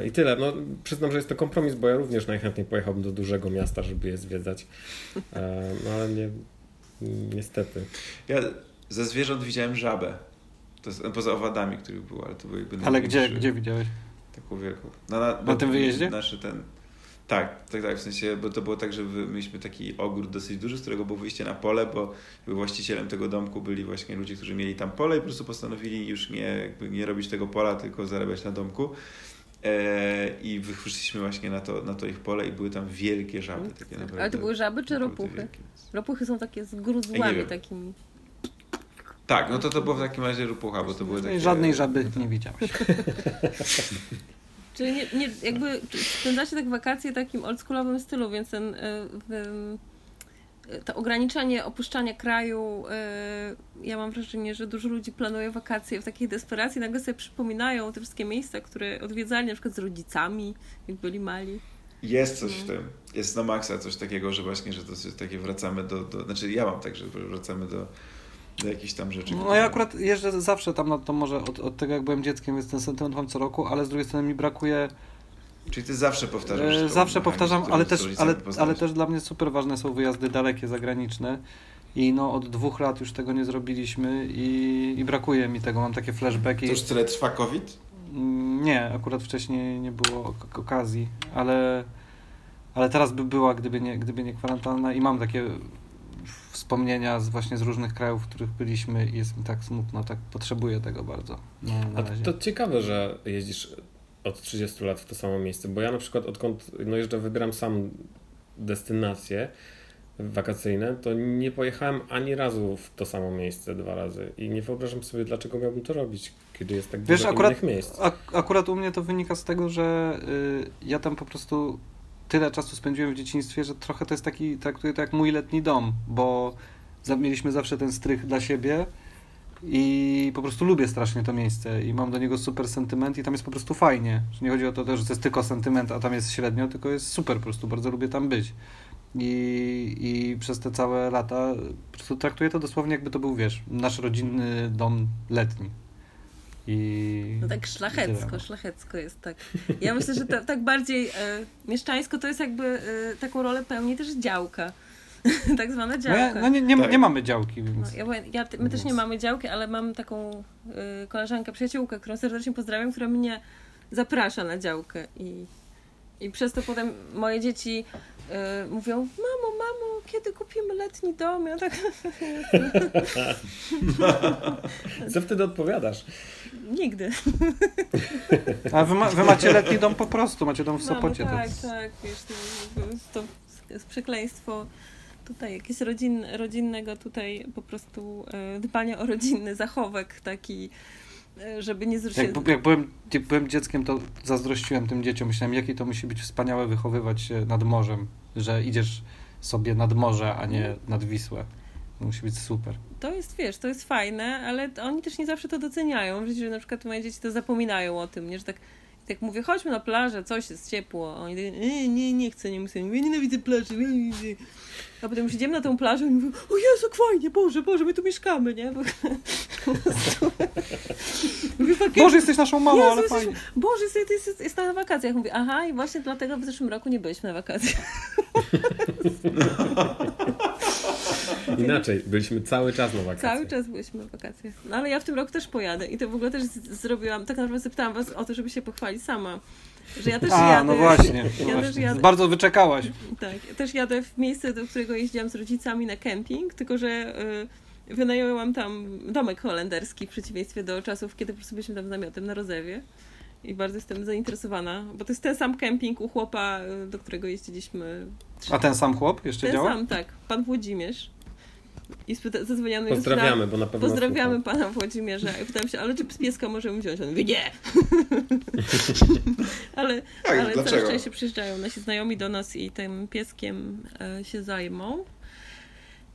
I tyle. No, przyznam, że jest to kompromis, bo ja również najchętniej pojechałbym do dużego miasta, żeby je zwiedzać. No ale nie, niestety. Ja ze zwierząt widziałem żabę. To jest, poza owadami, których było, ale to były Ale gdzie, gdzie widziałeś? Taką wielką. Na, na, na tym wyjeździe? Naszy ten. Tak, tak, tak, w sensie, bo to było tak, że mieliśmy taki ogród dosyć duży, z którego było wyjście na pole, bo właścicielem tego domku byli właśnie ludzie, którzy mieli tam pole i po prostu postanowili już nie, nie robić tego pola, tylko zarabiać na domku. E, I wyszliśmy właśnie na to, na to ich pole i były tam wielkie żaby. Takie naprawdę, Ale to były żaby czy ropuchy? Wielkie. Ropuchy są takie z gruzłami takimi. Tak, no to to było w takim razie ropucha, bo to były takie... Żadnej żaby nie widziałeś. [laughs] Czyli nie, nie, jakby spędzacie tak wakacje w takim oldschoolowym stylu, więc ten... Y, to ograniczanie opuszczania kraju, yy, ja mam wrażenie, że dużo ludzi planuje wakacje w takiej desperacji, nagle sobie przypominają te wszystkie miejsca, które odwiedzali na przykład z rodzicami, jak byli mali. Jest coś no. w tym. Jest na maksa coś takiego, że właśnie, że to takie wracamy do, do... Znaczy ja mam tak, że wracamy do, do jakichś tam rzeczy. No ja akurat jeżdżę zawsze tam na to może od, od tego jak byłem dzieckiem, więc ten sentyment mam co roku, ale z drugiej strony mi brakuje Czyli ty zawsze powtarzasz. E, zawsze powtarzam, ale też, ale, ale też dla mnie super ważne są wyjazdy dalekie, zagraniczne. I no od dwóch lat już tego nie zrobiliśmy i, i brakuje mi tego. Mam takie flashbacki. To już tyle trwa COVID? Mm, nie, akurat wcześniej nie było okazji, ale, ale teraz by była, gdyby nie, gdyby nie kwarantanna i mam takie wspomnienia z, właśnie z różnych krajów, w których byliśmy i jest mi tak smutno, tak potrzebuję tego bardzo. No, A to ciekawe, że jeździsz od 30 lat w to samo miejsce, bo ja na przykład odkąd no jeżdżę, wybieram sam destynacje wakacyjne, to nie pojechałem ani razu w to samo miejsce dwa razy i nie wyobrażam sobie, dlaczego miałbym to robić, kiedy jest tak Wiesz, dużo akurat, innych miejsc. Ak akurat u mnie to wynika z tego, że y, ja tam po prostu tyle czasu spędziłem w dzieciństwie, że trochę to jest taki, traktuję to jak mój letni dom, bo mieliśmy zawsze ten strych dla siebie, i po prostu lubię strasznie to miejsce i mam do niego super sentyment i tam jest po prostu fajnie. Nie chodzi o to, że to jest tylko sentyment, a tam jest średnio, tylko jest super po prostu, bardzo lubię tam być. I, i przez te całe lata po prostu traktuję to dosłownie jakby to był, wiesz, nasz rodzinny dom letni. I no tak szlachecko, szlachecko jest tak. Ja myślę, że to, tak bardziej e, mieszczańsko to jest jakby e, taką rolę pełni też działka. [laughs] tak zwana działka. No, ja, no nie, nie, tak. nie, mamy działki, więc... No, ja, ja, my też nie mamy działki, ale mam taką y, koleżankę, przyjaciółkę, którą serdecznie pozdrawiam, która mnie zaprasza na działkę i, i przez to potem moje dzieci y, mówią, mamo, mamo, kiedy kupimy letni dom? Ja tak... [laughs] Co wtedy odpowiadadasz? Nigdy. A wy, ma, wy, macie letni dom po prostu, macie dom w Sopocie. Mamy, tak, to... tak, wiesz, to, to, to przekleństwo tutaj jakieś rodzin, rodzinnego tutaj po prostu e, dbania o rodzinny zachowek taki e, żeby nie zwrócić... Jak, jak, byłem, jak byłem dzieckiem, to zazdrościłem tym dzieciom. Myślałem, jakie to musi być wspaniałe wychowywać się nad morzem, że idziesz sobie nad morze, a nie nad Wisłę. Musi być super. To jest, wiesz, to jest fajne, ale oni też nie zawsze to doceniają. Że na przykład moje dzieci to zapominają o tym, nie? że tak tak mówię, chodźmy na plażę, coś jest ciepło. A oni tak, nie, nie, nie chcę, nie muszę. Mówię, nienawidzę plaży. A potem już idziemy na tą plażę i mówię, o Jezu, jak fajnie, Boże, Boże, my tu mieszkamy, nie? [laughs] mówię, Boże, jesteś naszą mamą, Jezu, ale fajnie. Boże, jest, jest, jest na wakacjach. Mówię, aha, i właśnie dlatego w zeszłym roku nie byliśmy na wakacjach. [laughs] Inaczej, byliśmy cały czas na wakacjach. Cały czas byliśmy na wakacjach. No ale ja w tym roku też pojadę i to w ogóle też zrobiłam, tak naprawdę zapytałam was o to, żeby się pochwalić sama. Że ja też A, jadę. no właśnie. Ja no też jadę. Bardzo wyczekałaś. Tak, ja też jadę w miejsce, do którego jeździłam z rodzicami na kemping, tylko że y, wynajęłam tam domek holenderski w przeciwieństwie do czasów, kiedy po prostu byliśmy tam z namiotem na Rozewie. i bardzo jestem zainteresowana, bo to jest ten sam kemping u chłopa, do którego jeździliśmy. A ten sam chłop jeszcze ten działa? Ten sam, tak. Pan Włodzimierz. I spyta, zadzwoniamy Pozdrawiamy, bo na pewno Pozdrawiamy pana Włodzimierza. I pytam się, ale czy z pieska możemy wziąć? On mówi, nie! [laughs] ale tak, ale dlaczego? coraz częściej przyjeżdżają nasi znajomi do nas i tym pieskiem e, się zajmą.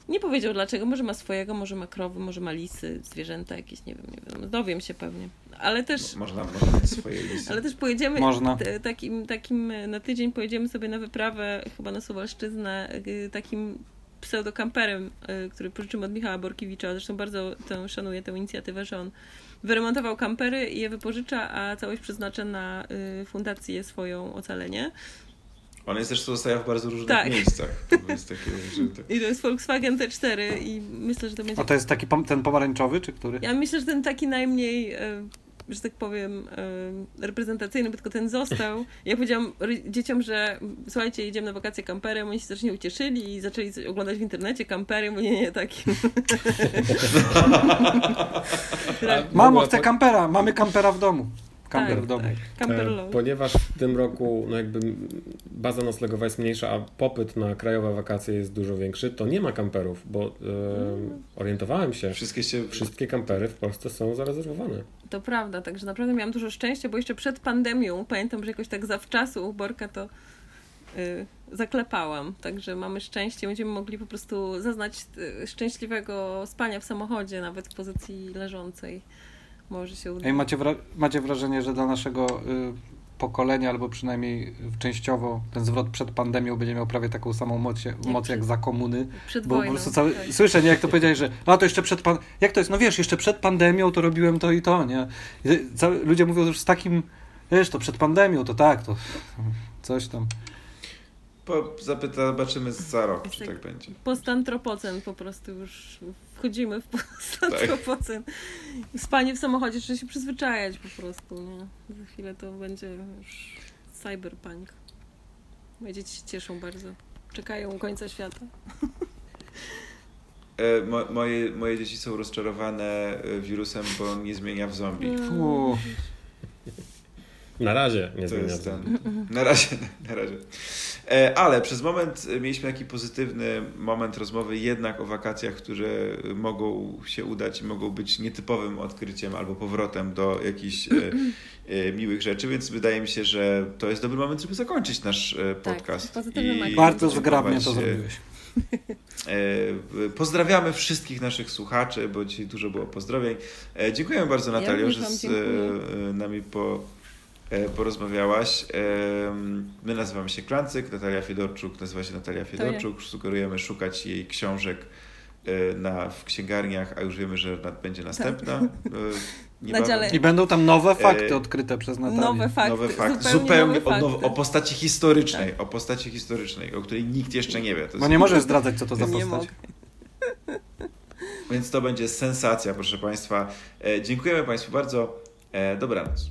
Nie powiedział dlaczego, może ma swojego, może ma krowy, może ma lisy, zwierzęta jakieś, nie wiem, nie wiem, dowiem się pewnie. Ale też... Można, można mieć swoje [laughs] lisy. Ale też pojedziemy, można. T, takim, takim, na tydzień pojedziemy sobie na wyprawę, chyba na Suwalszczyznę, y, takim pseudokamperem, y, który pożyczymy od Michała Borkiewicza. Zresztą bardzo tę, szanuję tę inicjatywę, że on wyremontował kampery i je wypożycza, a całość przeznacza na y, fundację swoją ocalenie. On jest też zostaje w bardzo różnych tak. miejscach. To [laughs] jest takie, tak. I to jest Volkswagen T4 i myślę, że to będzie... A to jest taki ten pomarańczowy, czy który? Ja myślę, że ten taki najmniej że tak powiem, reprezentacyjny, bo tylko ten został. Ja powiedziałam dzieciom, że słuchajcie, jedziemy na wakacje kamperem, oni się strasznie ucieszyli i zaczęli oglądać w internecie kampery, bo nie, nie, taki. [laughs] Mamo, chcę kampera, mamy kampera w domu. Kamper tak, w domu. Tak. E, ponieważ w tym roku no jakby baza noclegowa jest mniejsza, a popyt na krajowe wakacje jest dużo większy, to nie ma kamperów, bo e, orientowałem się, Wszystkie, się... wszystkie kampery w Polsce są zarezerwowane. To prawda, także naprawdę miałam dużo szczęścia, bo jeszcze przed pandemią, pamiętam, że jakoś tak zawczasu u Borka to yy, zaklepałam, także mamy szczęście, będziemy mogli po prostu zaznać yy, szczęśliwego spania w samochodzie, nawet w pozycji leżącej może się uda. Ej, macie, wra macie wrażenie, że dla naszego y, pokolenia, albo przynajmniej częściowo ten zwrot przed pandemią będzie miał prawie taką samą moc, jak, moc jak za komuny. Przed bo wojną. Po prostu cały, tak. Słyszę, nie, jak to powiedziałeś, że a to jeszcze przed pan... Jak to jest? No wiesz, jeszcze przed pandemią to robiłem to i to, nie? I cały, ludzie mówią już z takim, wiesz, to przed pandemią, to tak, to coś tam. Po, zapyta, zobaczymy za rok, czy tak będzie. Postantropocen po prostu już wchodzimy w postantropocen. Tak. Spanie w samochodzie trzeba się przyzwyczajać po prostu, nie? Za chwilę to będzie już cyberpunk. Moje dzieci się cieszą bardzo. Czekają końca świata. E, mo, moje, moje dzieci są rozczarowane wirusem, bo on nie zmienia w zombie. Mm. Na razie nie zmienia. Ten, na razie, [laughs] na razie. E, ale przez moment mieliśmy taki pozytywny moment rozmowy jednak o wakacjach, które mogą się udać, mogą być nietypowym odkryciem albo powrotem do jakichś e, e, miłych rzeczy, więc wydaje mi się, że to jest dobry moment, żeby zakończyć nasz tak, podcast. I bardzo zgrabnie to zrobiłeś. Pozdrawiamy wszystkich naszych słuchaczy, bo dzisiaj dużo było pozdrowień. Dziękujemy bardzo Natalio, ja że z nami po porozmawiałaś. My nazywamy się Klancyk, Natalia Fiedorczuk nazywa się Natalia Fiedorczuk. Sugerujemy szukać jej książek na, w księgarniach, a już wiemy, że będzie następna. [laughs] I będą tam nowe fakty odkryte przez Natalię. Nowe fakty. Nowe fakty. Zupełnie, Zupełnie o, nowe, o, postaci historycznej. Tak. O postaci historycznej, o której nikt jeszcze nie wie. To Bo nie możesz zdradzać, co to za postać. Więc to będzie sensacja, proszę Państwa. Dziękujemy Państwu bardzo. Dobranoc.